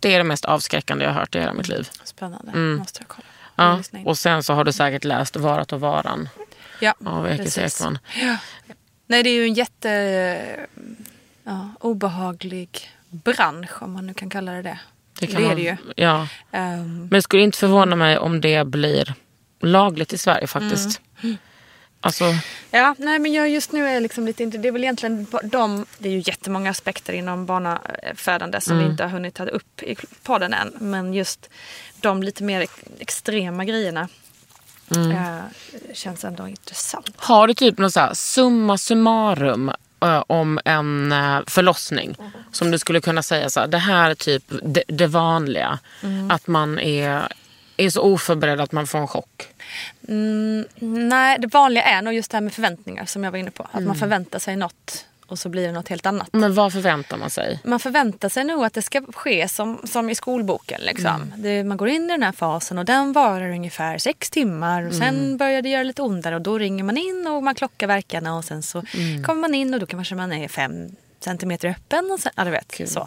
Det är det mest avskräckande jag har hört i hela mitt liv. Spännande, måste jag kolla. Ja. Och sen så har du säkert läst Varat och varan ja, av Ekis. Ekman. Nej, det är ju en jätte ja, obehaglig bransch om man nu kan kalla det det. Det, kan är man- det ju. Ja. Ehm, Men det skulle inte förvåna mig om det blir lagligt i Sverige faktiskt. Alltså, Ja, nej men jag just nu är liksom lite inte, det är väl egentligen de, det är ju jättemånga aspekter inom barnafödande som vi inte har hunnit ta upp i podden än. Men just de lite mer ex- extrema grejerna eh, känns ändå intressant. har du typ någon så här summa summarum eh, om en eh, förlossning? Som du skulle kunna säga så här, det här är typ det, det vanliga. Att man är, är så oförberedd att man får en chock. Mm, nej, det vanliga är nog just det här med förväntningar som jag var inne på. Att man förväntar sig något och så blir det något helt annat. Men vad förväntar man sig? Man förväntar sig nog att det ska ske som, som i skolboken. Liksom. Det, man går in i den här fasen och den varar ungefär sex timmar. Och Sen börjar det göra lite ondare och då ringer man in och man klockar verkarna. Och sen så kommer man in och då kanske man är fem centimeter öppen. Och sen, ja, du vet, Gud, så.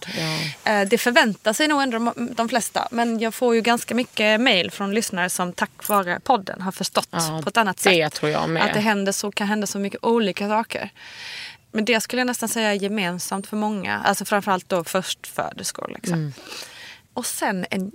ja. Eh, Det förväntar sig nog ändå de, de flesta. Men jag får ju ganska mycket mail från lyssnare som tack vare podden har förstått Ja, på ett annat sätt. det tror jag med. Att det händer så, kan hända så mycket olika saker. Men det skulle jag nästan säga är gemensamt för många. Alltså framförallt då förstföderskor. Liksom. Mm. Och sen en,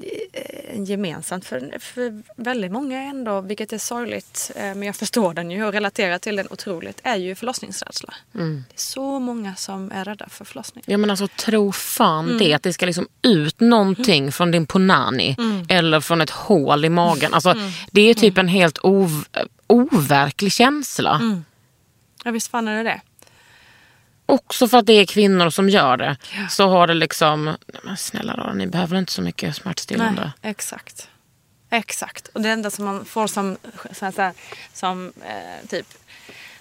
en gemensamt för, för väldigt många ändå, vilket är sorgligt, eh, men jag förstår den ju och relaterar till den otroligt, är ju förlossningsrädsla. Mm. Det är så många som är rädda för förlossning. Ja men alltså tro fan det att det ska liksom ut någonting från din punani eller från ett hål i magen. Alltså, Det är typ en helt ov, overklig känsla. Ja visst fan är det det. Också för att det är kvinnor som gör det. Så har det liksom, nej, men snälla då, ni behöver inte så mycket smärtstillande. Nej, exakt. Exakt. Och det enda som man får som, så här, som eh, typ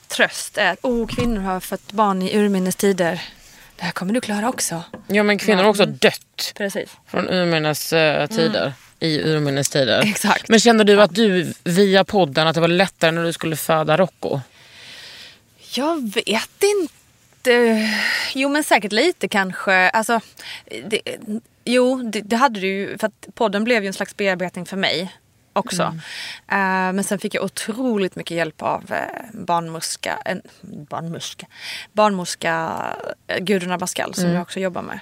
tröst är att oh, kvinnor har fött barn i urminnes tider. Det här kommer du klara också. Ja men kvinnor har också dött Precis. från urminnes eh, tider. I urminnes tider. Exakt. Men kände du att du via podden att det var lättare när du skulle föda Rocco? Jag vet inte Det, jo men säkert lite kanske. Alltså, det, jo det, det hade du ju. För att podden blev ju en slags bearbetning för mig också. Mm. Eh, men sen fick jag otroligt mycket hjälp av uh, barnmorska, en, barnmorska, barnmorska uh, Gudrun Abascal som Mm. jag också jobbar med.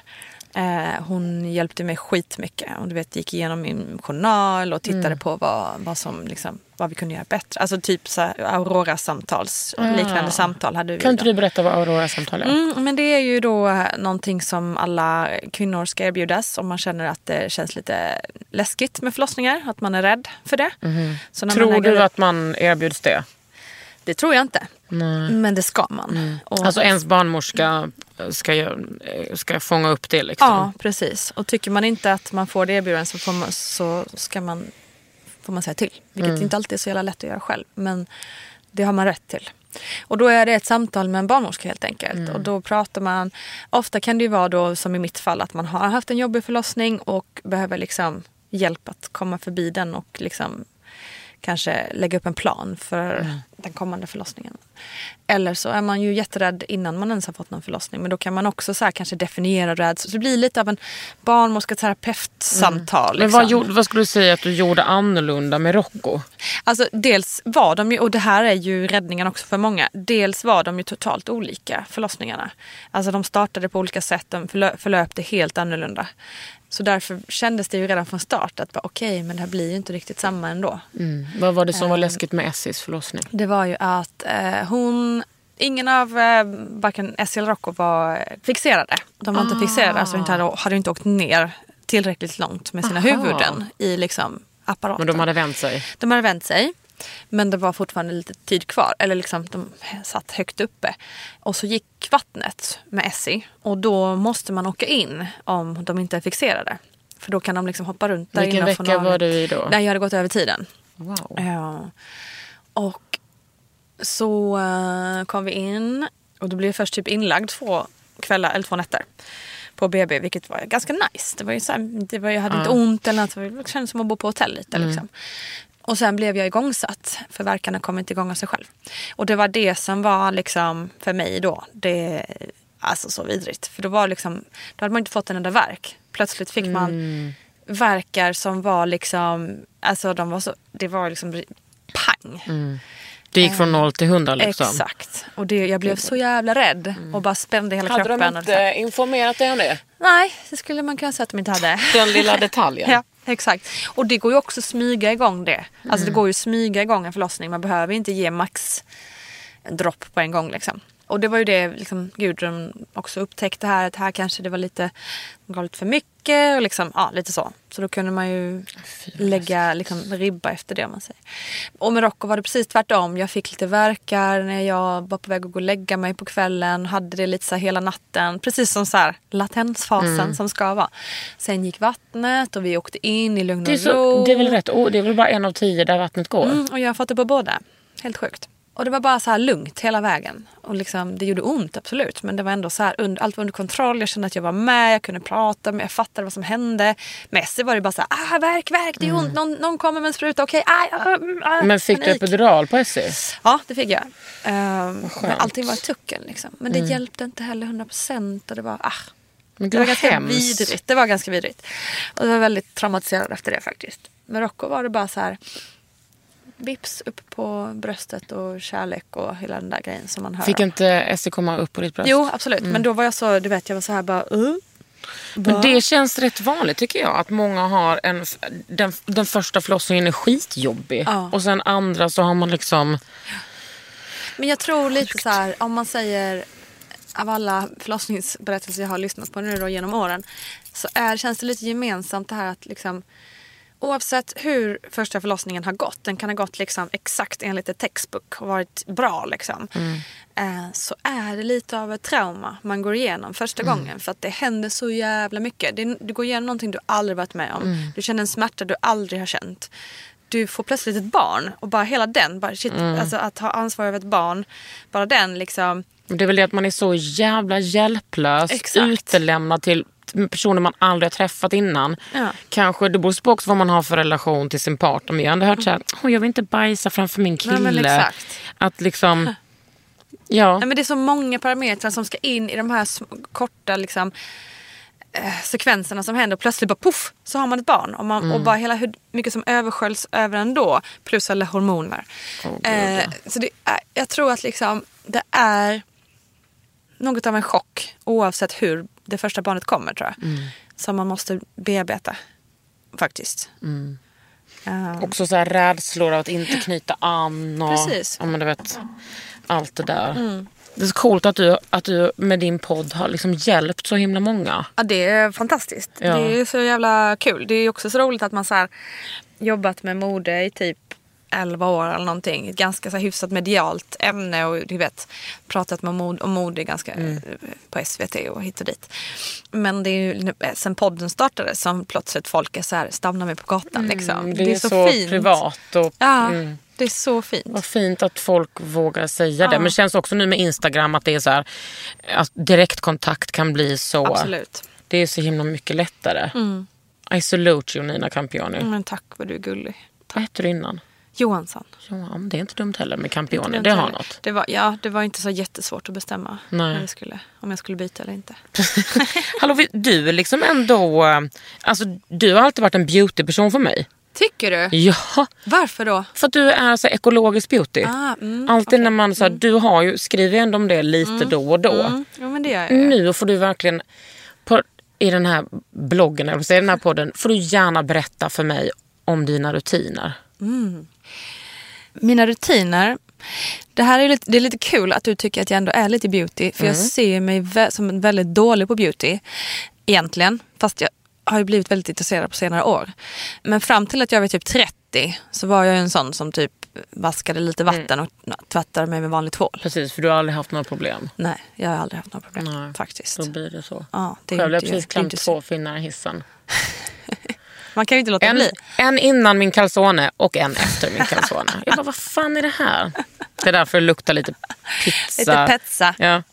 Eh, hon hjälpte mig skitmycket. Och du vet, gick igenom min journal och tittade Mm. på vad, vad, som, liksom, vad vi kunde göra bättre. Alltså typ så Aurora-samtals, Ah. liknande samtal hade vi. Kan inte då. du berätta vad Aurora-samtal är? Mm, men det är ju då någonting som alla kvinnor ska erbjudas om man känner att det känns lite läskigt med förlossningar. Att man är rädd för det. Mhm. Tror du att man erbjuds det? Det tror jag inte. Men det ska man. Och, Alltså ens barnmorska ska, göra- ska fånga upp det liksom? Ja, precis. Och tycker man inte att man får det erbjudandet så, får man, så ska man, får man säga till. Vilket Mm. inte alltid är så jävla lätt att göra själv. Men det har man rätt till. Och då är det ett samtal med en barnmorska helt enkelt. Mm. Och då pratar man, ofta kan det ju vara då som i mitt fall att man har haft en jobbig förlossning och behöver liksom hjälp att komma förbi den och liksom kanske lägga upp en plan för Mm. den kommande förlossningen. Eller så är man ju jätterädd innan man ens har fått någon förlossning. Men då kan man också så här kanske definiera rädsla. Så det blir lite av en barnmorsketerapeutsamtal. Men Liksom. vad, gjorde, vad skulle du säga att du gjorde annorlunda med Rocco? Alltså dels var de ju, och det här är ju räddningen också för många, dels var de ju totalt olika förlossningarna. Alltså de startade på olika sätt, de förlö- förlöpte helt annorlunda. Så därför kändes det ju redan från start att okej men det här blir ju inte riktigt samma ändå. Vad var det som var Ehm. läskigt med Essis förlossning? Det var ju att eh, hon, ingen av eh, varken Essie eller Rocco var fixerade. De var inte fixerade, alltså inte hade, hade inte åkt ner tillräckligt långt med sina Aha. huvuden i liksom apparaten. Men de hade vänt sig? De hade vänt sig. Men det var fortfarande lite tid kvar. Eller liksom de satt högt uppe. Och så gick vattnet med Essie. Och då måste man åka in om de inte är fixerade. För då kan de liksom hoppa runt där Vilken vecka var du i då? Nej, jag hade gått över tiden. Wow. Ja. Och så eh, kom vi in och då blev jag först typ inlagd två kvällar eller två nätter på BB vilket var ganska nice. Det var ju så här, det var, jag hade inte ont eller något. Det kändes som att bo på hotell lite. Liksom. Och sen blev jag igångsatt för verkarna kom inte igång av sig själv. Och det var det som var liksom för mig då. Det, alltså så vidrigt. För då var liksom, då hade man inte fått en enda verk. Plötsligt fick man verkar som var liksom, alltså de var så, det var liksom pang. Det gick från noll till hundra liksom? Exakt. Och det, jag blev så jävla rädd och bara spände hela Hade kroppen. de så här. inte informerat dig om det? Nej, det skulle man kunna säga att de inte hade. Den lilla detaljen? Ja, exakt. Och det går ju också att smyga igång det. Alltså Mm. det går ju att smyga igång en förlossning. Man behöver inte ge max dropp på en gång liksom. Och det var ju det liksom, Gudrun också upptäckte här. Att här kanske det var lite, gav lite för mycket och liksom, ja lite så. Så då kunde man ju lägga liksom, ribba efter det om man säger. Och med Rocco var det precis tvärtom. Jag fick lite verkar när jag var på väg att gå och lägga mig på kvällen. Hade det lite så hela natten. Precis som så här latensfasen Mm. som ska vara. Sen gick vattnet och vi åkte in i lugn Det är, och ro. det är väl rätt, det är väl bara en av tio där vattnet går? Mm, och jag har fått det på båda. Helt sjukt. Och det var bara så här lugnt hela vägen. Och liksom, det gjorde ont absolut. Men det var ändå så här, und- allt var under kontroll. Jag kände att jag var med, jag kunde prata, men jag fattade vad som hände. Med Essie var det bara så här, ah, verk, verk, det är ont. Någon, någon kommer med en spruta, okej, aj, ah, mm, ah, Mm. Men fick du panik. epidural på Essie? Ja, det fick jag. Skönt. men allting var i tucken liksom. Men det hjälpte inte heller 100% och det var, ah. Men Det gud var vad ganska vidrigt. Det var ganska vidrigt. Och jag var väldigt traumatiserad efter det faktiskt. Med Rocco var det bara så här vips upp på bröstet och kärlek och hela den där grejen som man hör. Fick inte Essie komma upp på ditt bröst? Jo, absolut. Men då var jag så, du vet, jag var så här bara, uh. Men det känns rätt vanligt tycker jag. Att många har en, den, den första förlossningen är skitjobbig. Ja. Och sen andra så har man liksom... Men jag tror lite så här, om man säger av alla förlossningsberättelser jag har lyssnat på nu då genom åren så är, känns det lite gemensamt det här att liksom oavsett hur första förlossningen har gått, den kan ha gått liksom exakt enligt ett textbook och varit bra liksom. Eh, så är det lite av ett trauma man går igenom första gången för att det händer så jävla mycket. Det, du går igenom någonting du aldrig varit med om. Du känner en smärta du aldrig har känt du får plötsligt ett barn och bara hela den, bara shit, alltså att ha ansvar över ett barn, bara den liksom. Det är väl det att man är så jävla hjälplös. Exakt. Utelämnad till personer man aldrig har träffat innan. Ja. Kanske, det beror på också vad man har för relation till sin partner. Men jag har ändå hört så här, "Åh, jag vill inte bajsa framför min kille. Nej. Att liksom... Ja. Nej, men det är så många parametrar som ska in i de här korta liksom, eh, sekvenserna som händer. Plötsligt bara poff så har man ett barn. Och, man, och bara hela hur mycket som översköljs över ändå. Plus alla hormoner. eh, så det är, jag tror att liksom, det är något av en chock oavsett hur det första barnet kommer tror jag. Som man måste bearbeta faktiskt. Eh, Också så här rädslor av att inte knyta an. Och, Precis. Ja, men du vet, allt det där. Det är så coolt att du, att du med din podd har liksom hjälpt så himla många. Ja, det är fantastiskt. Ja. Det är så jävla kul. Det är också så roligt att man så här, jobbat med mode i typ 11 år eller någonting. Ett ganska så här hyfsat medialt ämne och du vet pratat med mode, om mode ganska Mm. eh, på SVT och hit och dit. Men det är ju nu- sen podden startade som plötsligt folk är så här, stannar mig på gatan liksom. Mm, Det, är, så, fint. privat. Och, Ja, mm. det är så fint. Vad fint att folk vågar säga det. Men det känns också nu med Instagram att det är så här, att direktkontakt kan bli så... Absolut. Det är så himla mycket lättare. Mm. I salute you Nina Campioni. Men tack vad du är gullig. Vad hette du innan? Johansson. Ja, det är inte dumt heller med dumt Det har något. Det var, ja, det var inte så jättesvårt att bestämma det skulle, om jag skulle byta eller inte. Hallå, du är liksom ändå... eh, Alltså, du har alltid varit en beautyperson för mig. Tycker du? Ja, Varför då? för att du är så ekologisk beauty. Ah, mm, Alltid när man så här, du har ju, skriver ändå om det lite då och då. Mm, jo, men det gör jag. Nu får du verkligen, på, i den här bloggen, eller säger, den här podden, får du gärna berätta för mig om dina rutiner. Mina rutiner. Det här är lite, det är lite kul att du tycker att jag ändå är lite beauty. För jag ser mig som väldigt dålig på beauty. Egentligen. Fast jag har ju blivit väldigt intresserad på senare år. Men fram till att jag var typ 30 så var jag en sån som typ vaskade lite vatten och tvättade mig med vanlig tvål. Precis, för du har aldrig haft några problem. Nej, jag har aldrig haft några problem Nej, faktiskt. Då blir det så. Ja, det Själv har jag precis klämt två finnar i hissen. Man kan ju inte låta En, bli. en innan min calzone och en efter min calzone. Jag bara, vad fan är det här? Det är därför det luktar lite pizza. Lite pizza. Ja.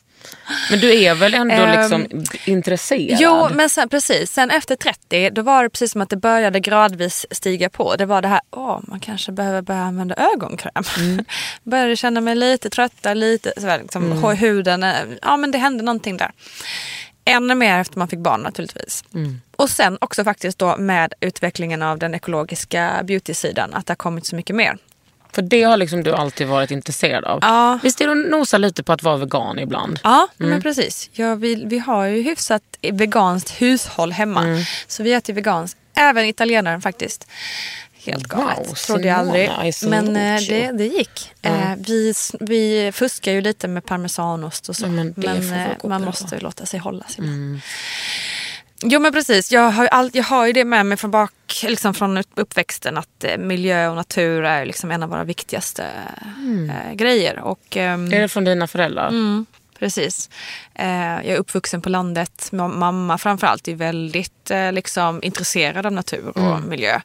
Men du är väl ändå Ehm, liksom intresserad? Jo, men sen, precis. Sen efter 30 då var det precis som att det började gradvis stiga på. Det var det här, åh, man kanske behöver börja använda ögonkräm. Mm. började känna mig lite trötta, lite sådär, liksom, Mm. huden. eh, Ja, men det hände någonting där. Ännu mer efter man fick barn naturligtvis. Mm. Och sen också faktiskt då med utvecklingen av den ekologiska beauty-sidan. Att det har kommit så mycket mer. För det har liksom du alltid varit intresserad av. Ja. Visst är du nosar lite på att vara vegan ibland? Ja, Mm. men precis. Ja, vi, vi har ju hyfsat veganskt hushåll hemma. Mm. Så vi äter veganskt. Även italienaren faktiskt. Helt galet. Wow, Trodde jag aldrig. Men eh, det, det gick. Eh, vi, vi fuskar ju lite med parmesanost och så. Men men eh, man måste ju låta sig hållas ibland. Jo men precis, jag har, all, jag har ju det med mig från, bak, liksom från upp- uppväxten att miljö och natur är liksom en av våra viktigaste eh, grejer. Och, ehm, Är det från dina föräldrar? Mm, precis. Eh, jag är uppvuxen på landet. Ma- Mamma framförallt är väldigt eh, liksom, intresserad av natur och miljö.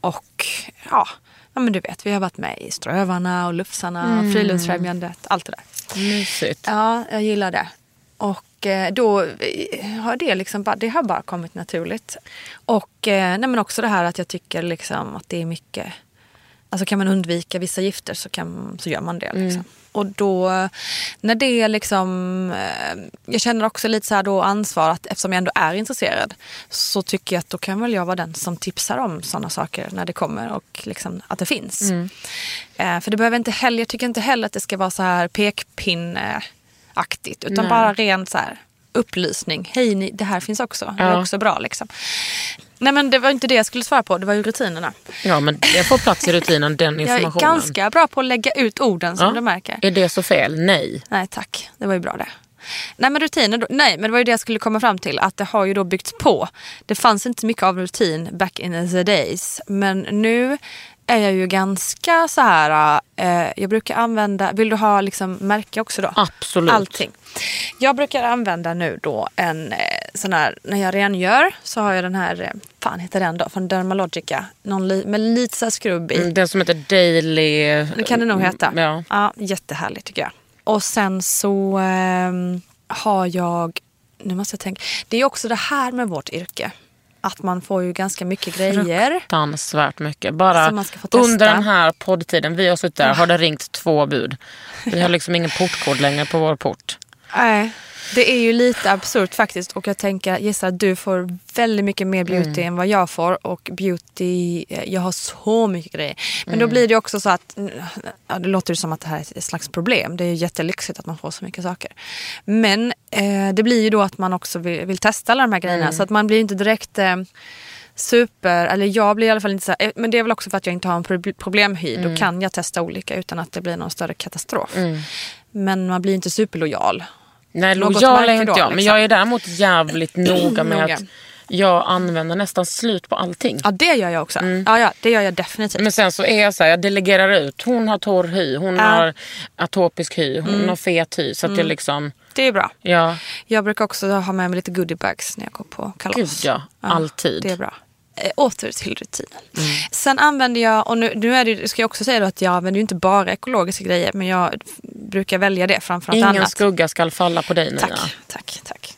Och ja, ja, men du vet, vi har varit med i Strövarna och Lufsarna, Friluftsfrämjandet, allt det där. Mysigt. Ja, jag gillar det. Och eh, då har det liksom bara, det har bara kommit naturligt. Och nej, men också det här att jag tycker liksom att det är mycket, alltså kan man undvika vissa gifter så, kan, så gör man det. Liksom. Och då, när det liksom, eh, jag känner också lite så här då ansvar att eftersom jag ändå är intresserad så tycker jag att då kan väl jag vara den som tipsar om sådana saker när det kommer och liksom att det finns. Eh, för det behöver inte heller, jag tycker inte heller att det ska vara så här pekpinneaktigt utan Nej. bara rent så här upplysning. Hej, ni, det här finns också. Det är Ja. också bra liksom. Nej men det var inte det jag skulle svara på, det var ju rutinerna. Ja, men det får plats i rutinen, den Jag är informationen. ganska bra på att lägga ut orden som Ja. du märker. Är det så fel? Nej. Nej tack, det var ju bra det. Nej men rutiner, då, nej men det var ju det jag skulle komma fram till. Att det har ju då byggts på. Det fanns inte mycket av rutin back in the days. Men nu är jag ju ganska så här. Eh, jag brukar använda, vill du ha liksom märke också då? Absolut. Allting. Jag brukar använda nu då en eh, sån här, när jag rengör så har jag den här, eh, fan heter den då, från Dermalogica. Någon li, med lite så här skrubb i. Mm, Den som heter Daily... Det kan det nog heta. Ja. Ja, jättehärligt tycker jag. Och sen så ehm, har jag, nu måste jag tänka, det är också det här med vårt yrke. Att man får ju ganska mycket grejer. Fruktansvärt mycket. Bara under den här poddtiden vi har suttit där har det ringt två bud. Vi har liksom ingen portkod längre på vår port. Nej, det är ju lite absurt faktiskt och jag tänker gissa att du får väldigt mycket mer beauty än vad jag får och beauty, eh, jag har så mycket grejer. Men då blir det också så att, ja, det låter ju som att det här är ett slags problem. Det är ju jättelyxigt att man får så mycket saker. Men eh, det blir ju då att man också vill, vill testa alla de här grejerna så att man blir inte direkt eh, super, eller jag blir i alla fall inte så här, eh, men det är väl också för att jag inte har en pro- problemhy. Då kan jag testa olika utan att det blir någon större katastrof. Men man blir inte superlojal. Nej, lojal är inte jag. Men liksom. jag är däremot jävligt noga med Noga. att jag använder nästan slut på allting. Ja, det gör jag också. Ja, ja, det gör jag definitivt. Men sen så är jag så här, jag delegerar ut. Hon har torr hy, hon Ja. Mm. har atopisk hy, hon har fet hy. Så att jag liksom, Det är bra. ja, Jag brukar också ha med mig lite goodiebags när jag går på kalas. gud ja, alltid. Det är bra. Eh, åter till rutinen. Sen använder jag, och nu, nu är det, ska jag också säga att jag använder ju inte bara ekologiska grejer men jag brukar välja det framför något Ingen annat. skugga ska falla på dig Nina. Tack, tack, tack.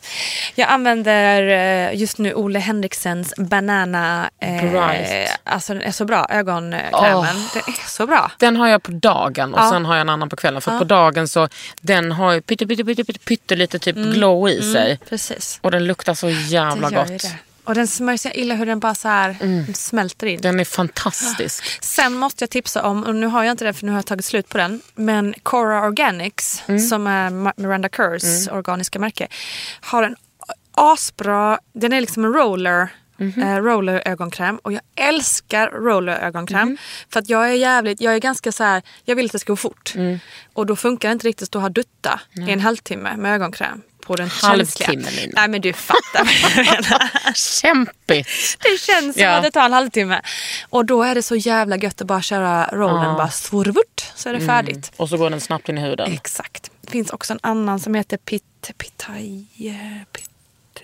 Jag använder eh, just nu Ole Henriksens Banana. Eh, Bright. alltså den är så bra, ögonkrämen. Åh. Den är så bra. Den har jag på dagen och Ja. sen har jag en annan på kvällen. För att på dagen så den har ju pytte, pytte, pytte, pytte, pytte typ glow i sig. Precis. Och den luktar så jävla gott. det. Och den smörjs jag illa hur den bara så här smälter in. Den är fantastisk. Sen måste jag tipsa om, och nu har jag inte den för nu har jag tagit slut på den, men Cora Organics som är Miranda Kerrs organiska märke har en asbra, den är liksom en roller eh, roller ögonkräm och jag älskar roller ögonkräm för att jag är jävligt, jag är ganska så här, jag vill att det ska gå fort. Och då funkar det inte riktigt att stå och ha dutta i en halvtimme med ögonkräm på den. Halvtimme, Nina. Nej men du fattar vad jag menar. Kämpigt. Det känns som Ja. att det tar en halvtimme. Och då är det så jävla gött att bara köra rollen, bara svurvurt så är det färdigt. Och så går den snabbt in i huden. Exakt. Det finns också en annan som heter Pit, Pitai, Pit,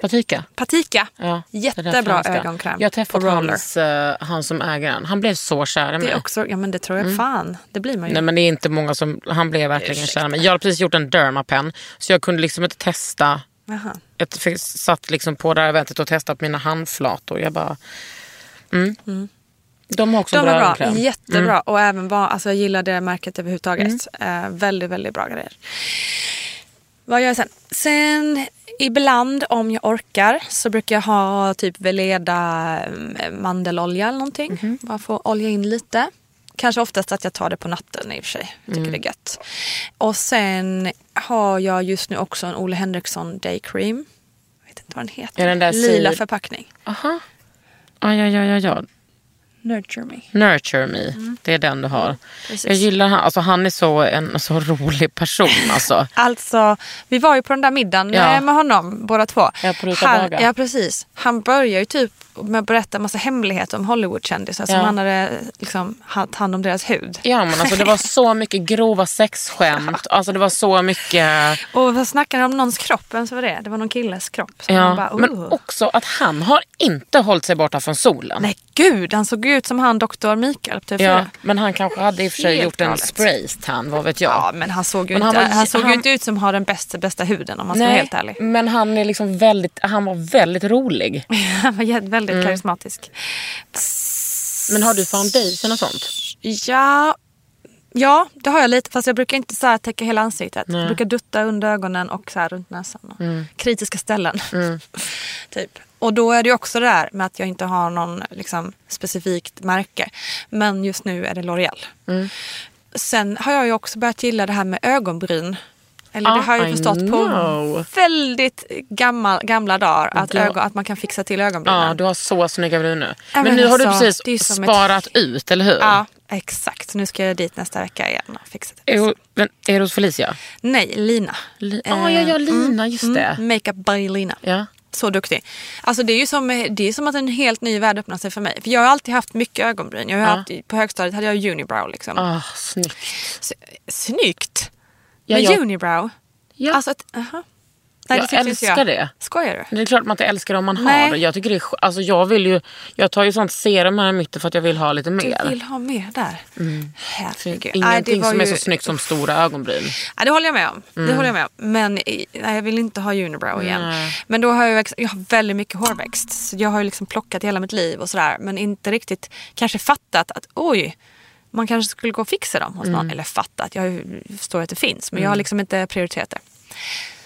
Patika. Patika. Ja, Jättebra ögonkräm. Jag roller. hans, eh, han som äger den. Han blev så kär i mig. Det också, ja men det tror jag fan. Det blir man ju. Nej men det är inte många som, han blev verkligen Ursäkta. kär i mig. Jag har precis gjort en dermapen så jag kunde liksom inte testa. Jaha. Jag satt liksom på det här eventet och testade på mina handflator. Jag bara, mm. De har också De bra är bra, ögonkräm. jättebra. Och även var, alltså jag gillar det märket överhuvudtaget. Mm. Eh, väldigt, väldigt bra grejer. Vad gör jag sen? Sen ibland om jag orkar så brukar jag ha typ Veleda eh, mandelolja eller någonting. Mhm. Bara få olja in lite. Kanske oftast att jag tar det på natten i och för sig. Jag Mm. tycker det är gött. Och sen har jag just nu också en Ole Henriksson Day Cream. Jag vet inte vad den heter. Är den där Lila förpackning. Aha. Ja, ja, ja, ja. Nurture Me. Nurture me, det är den du har. Mm. precis. jag gillar han, alltså han är så, en så rolig person alltså. Alltså, vi var ju på den där middagen Ja. eh, med honom båda två. Ja, på han, Baga. ja, precis. Han börjar ju typ med att berätta en massa hemligheter om Hollywoodkändisar som Ja. han hade liksom, haft hand om deras hud. Ja men alltså det var så mycket grova sexskämt. Alltså det var så mycket... Och vad snackade om någons kropp? Vem var det? Det var någon killes kropp. Ja, bara, men "Oh." också att han har inte hållit sig borta från solen. Nej gud, han såg ut som han doktor Mikael TV4. Ja, men han kanske hade i och för sig gjort en spraytan, vad vet jag. Ja, men han såg ju, Men inte, han han var- såg han- inte ut som har den bästa, bästa huden om man ska vara helt ärlig. men han är liksom väldigt, han var väldigt rolig. Han var jä- väldigt Mm. karismatisk. Men har du foundation och sånt? Ja, ja, det har jag lite. Fast jag brukar inte så här täcka hela ansiktet. Nej. Jag brukar dutta under ögonen och så här runt näsan. Och Kritiska ställen. typ. Och då är det också det där med att jag inte har någon liksom, specifikt märke. Men just nu är det L'Oreal. Sen har jag ju också börjat gilla det här med ögonbryn. Eller det Ah, har jag ju I förstått på väldigt gammal, gamla dagar. Att, Du- ögon, att man kan fixa till ögonbrynen. Ja, du har så snygga brynor. Men men nu har du alltså, det precis som ett- sparat ut, eller hur? Ja, exakt. Så nu ska jag dit nästa vecka igen och fixa det. Är, men, är du hos Felicia? Nej, Lina. Li- ah, ja, ja, Lina, just det. Mm, Makeup by Lina. Ja. Så duktig. Alltså det är ju som, det är som att en helt ny värld öppnar sig för mig. För jag har alltid haft mycket ögonbryn. Jag har Ja. haft, på högstadiet hade jag unibrow liksom. Ah, snyggt. S- Snyggt! Ja, Med jag- unibrow. Ja. Alltså ett, aha. Nej, det jag inte älskar jag. det. Skojar du? Men det är klart att man inte älskar det om man Nej. har det. Jag tycker det är, alltså jag vill ju, jag tar ju sånt serum här i mitten för att jag vill ha lite mer. Du vill ha mer där? Herregud. Nej, det Ingenting var som är ju- så snyggt som stora ögonbryn. Ja, det håller jag med om. Mm. Det håller jag med om. Men nej, jag vill inte ha unibrow igen. Men då har jag, växt, jag har väldigt mycket hårväxt. Så jag har ju liksom plockat hela mitt liv och sådär. Men inte riktigt kanske fattat att oj, man kanske skulle gå och fixa dem hos Mm. någon. Eller fattat, jag förstår att det finns. Men jag har liksom inte prioriterat det.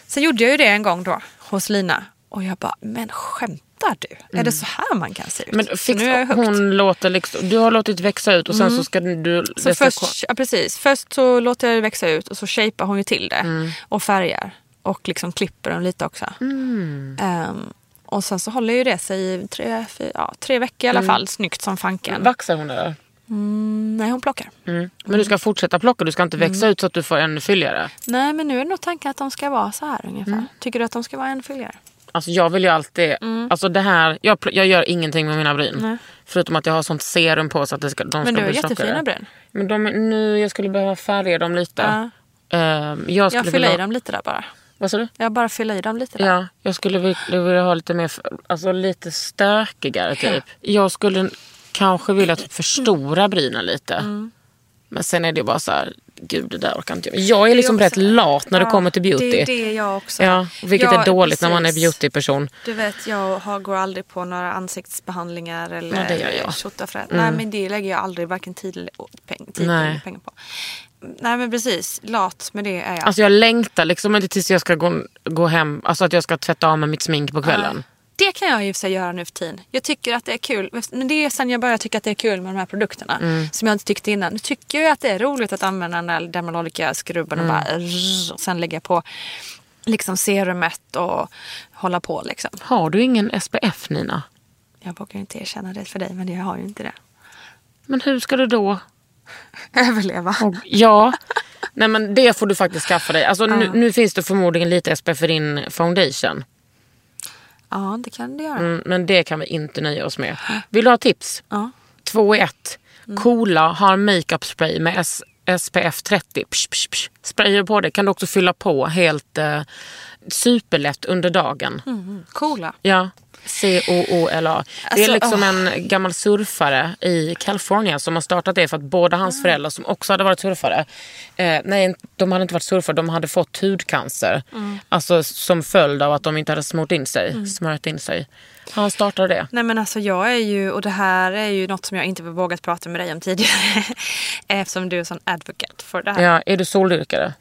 Sen gjorde jag ju det en gång då hos Lina. Och jag bara, men skämtar du? Är det så här man kan se ut? Mm. Men fix, nu är jag hon låter liksom, du har låtit växa ut och sen så ska du... Så först, ja, precis. först så låter jag det växa ut och så shapear hon ju till det. Mm. Och färgar. Och liksom klipper den lite också. Mm. Ehm, och sen så håller ju det sig i tre, fyra, ja, tre veckor i Mm. alla fall. Snyggt som fanken. Vaxar hon det? Mm, nej, hon plockar. Mm. Men du ska fortsätta plocka, du ska inte växa Mm. ut så att du får ännu fylligare. Nej, men nu är nog tanken att de ska vara så här ungefär. Mm. Tycker du att de ska vara ännu fylligare? Alltså jag vill ju alltid, alltså det här, jag, jag gör ingenting med mina bryn. Nej. Förutom att jag har sånt serum på så att det ska, de Men ska du har bli jättefina tjockare. bryn. Men de, nu, jag skulle behöva färga dem lite. Ja. Ehm, jag skulle Jag fyller i vilja, dem lite där bara. Vad sa du? Jag bara fyller i dem lite där. Ja, jag skulle vilja, vilja ha lite mer, alltså lite stökigare typ. Jag skulle kanske vilja typ förstora brynen lite. Mm. Men sen är det bara så här, gud det där orkar inte jag. Jag är liksom också- rätt lat när det Ja, kommer till beauty. Det är det jag också Ja, vilket Ja, är dåligt när man är precis. beautyperson. Du vet, jag har, går aldrig på några ansiktsbehandlingar eller Ja, det gör jag. tjottafräs. Nej, men det lägger jag aldrig varken tid eller peng, tid Nej. eller pengar på. Nej, men precis. Lat med det är jag. Alltså jag längtar liksom inte tills jag ska gå, gå hem, alltså att jag ska tvätta av med mitt smink på kvällen. Det kan jag ju för sig göra nu för tiden. Jag tycker att det är kul. Men det är sen jag började tycka att det är kul med de här produkterna. Mm. Som jag inte tyckte innan. Nu tycker jag att det är roligt att använda den där Dermalolica-skrubben Mm. och bara rrr, och sen lägga på liksom serumet och hålla på liksom. Har du ingen SPF Nina? Jag vågar inte erkänna det för dig men jag har ju inte det. Men hur ska du då? Överleva. Och, ja, nej men det får du faktiskt skaffa dig. Alltså, nu, nu finns det förmodligen lite SPF för din foundation. Ja, det kan det göra. Mm, men det kan vi inte nöja oss med. Vill du ha tips? Ja. Två i ett. Coola har makeup spray med S- SPF 30. Psh, psh, psh. Sprayar du på det kan du också fylla på helt eh, superlätt under dagen. Coola. Ja. C-O-O-L-A. det är Alltså, liksom en gammal surfare i California som har startat det för att båda hans föräldrar som också hade varit surfare. Eh, nej, de hade inte varit surfare, de hade fått hudcancer. Alltså som följd av att de inte hade smort in sig, smörjt in sig. Han startade det. Nej men alltså jag är ju, och det här är ju något som jag inte vågat prata med dig om tidigare. Eftersom du är sån advocate för det här. Ja, är du soldyrkare?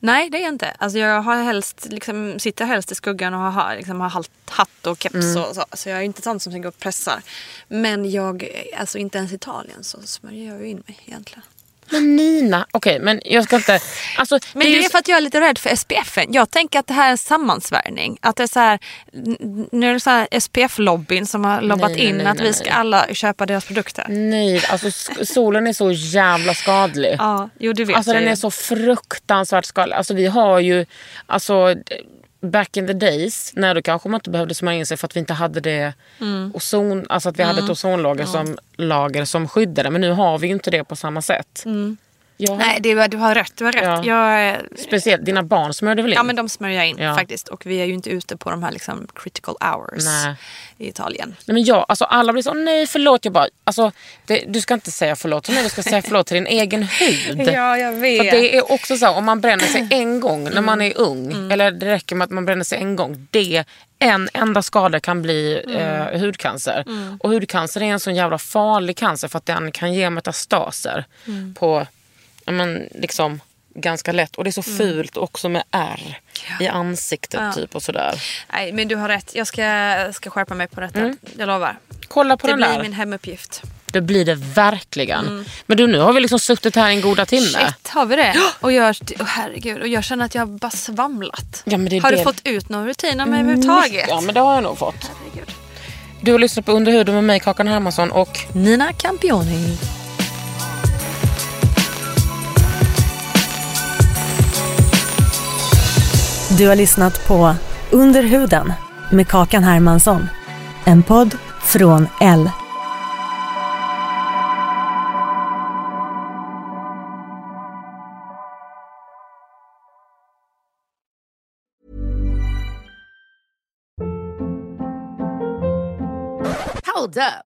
Nej det är jag inte. Alltså jag har helst, liksom, sitter helst i skuggan och har, liksom, har hatt och keps Mm. och så. Så jag är inte sån som går och pressar. Men jag, alltså inte ens i Italien så smörjer jag ju in mig egentligen. Men Nina, okej men jag ska inte... Alltså, Men det är, ju- för att jag är lite rädd för SPF. Jag tänker att det här är en sammansvärjning. Att det är så här, nu är det så här SPF-lobbyn som har lobbat Nej, in nej, att nej, vi ska alla köpa deras produkter. Nej, alltså solen är så jävla skadlig. Ja, jo det vet Alltså den ju. är så fruktansvärt skadlig. Alltså vi har ju, alltså back in the days, när då kanske man inte behövde smörja in sig för att vi inte hade det Mm. ozon, alltså att vi hade ett ozonlager som, lager som skyddade. Men nu har vi ju inte det på samma sätt. Jag, Mm. Nej, det, du har rätt. Du har rätt. Ja. Jag, är- Speciellt dina barn smörjde väl in? ja, men de smörjer jag in Ja. faktiskt. Och vi är ju inte ute på de här liksom, critical hours Nej. i Italien. Nej, men jag, alltså alla blir så, nej förlåt. Jag bara, alltså, det, du ska inte säga förlåt till mig, du ska säga förlåt till din egen hud. Ja, jag För vet. att det är också så här, om man bränner sig en gång när man är ung, Mm. eller det räcker med att man bränner sig en gång. Det, en enda skada kan bli Mm. eh, hudcancer. Och hudcancer är en sån jävla farlig cancer för att den kan ge metastaser Mm. på, ja, men, liksom ganska lätt. Och det är så Mm. fult också med ärr i ansiktet typ och sådär. Nej, men du har rätt. Jag ska, ska skärpa mig på detta. Jag lovar. Kolla på Det den blir där. min hemuppgift. Det blir det verkligen. Men du, nu har vi liksom suttit här en goda timme. Shit, har vi det? Och jag, oh, herregud, och jag känner att jag har bara svamlat. Ja, har det- du fått ut någon rutin av mig överhuvudtaget? Ja, men det har jag nog fått. Herregud. Du har lyssnat på Under huden med mig, Kakan Hermansson och Nina Campioni. Du har lyssnat på Under huden med Kakan Hermansson. En podd från L. Hold up.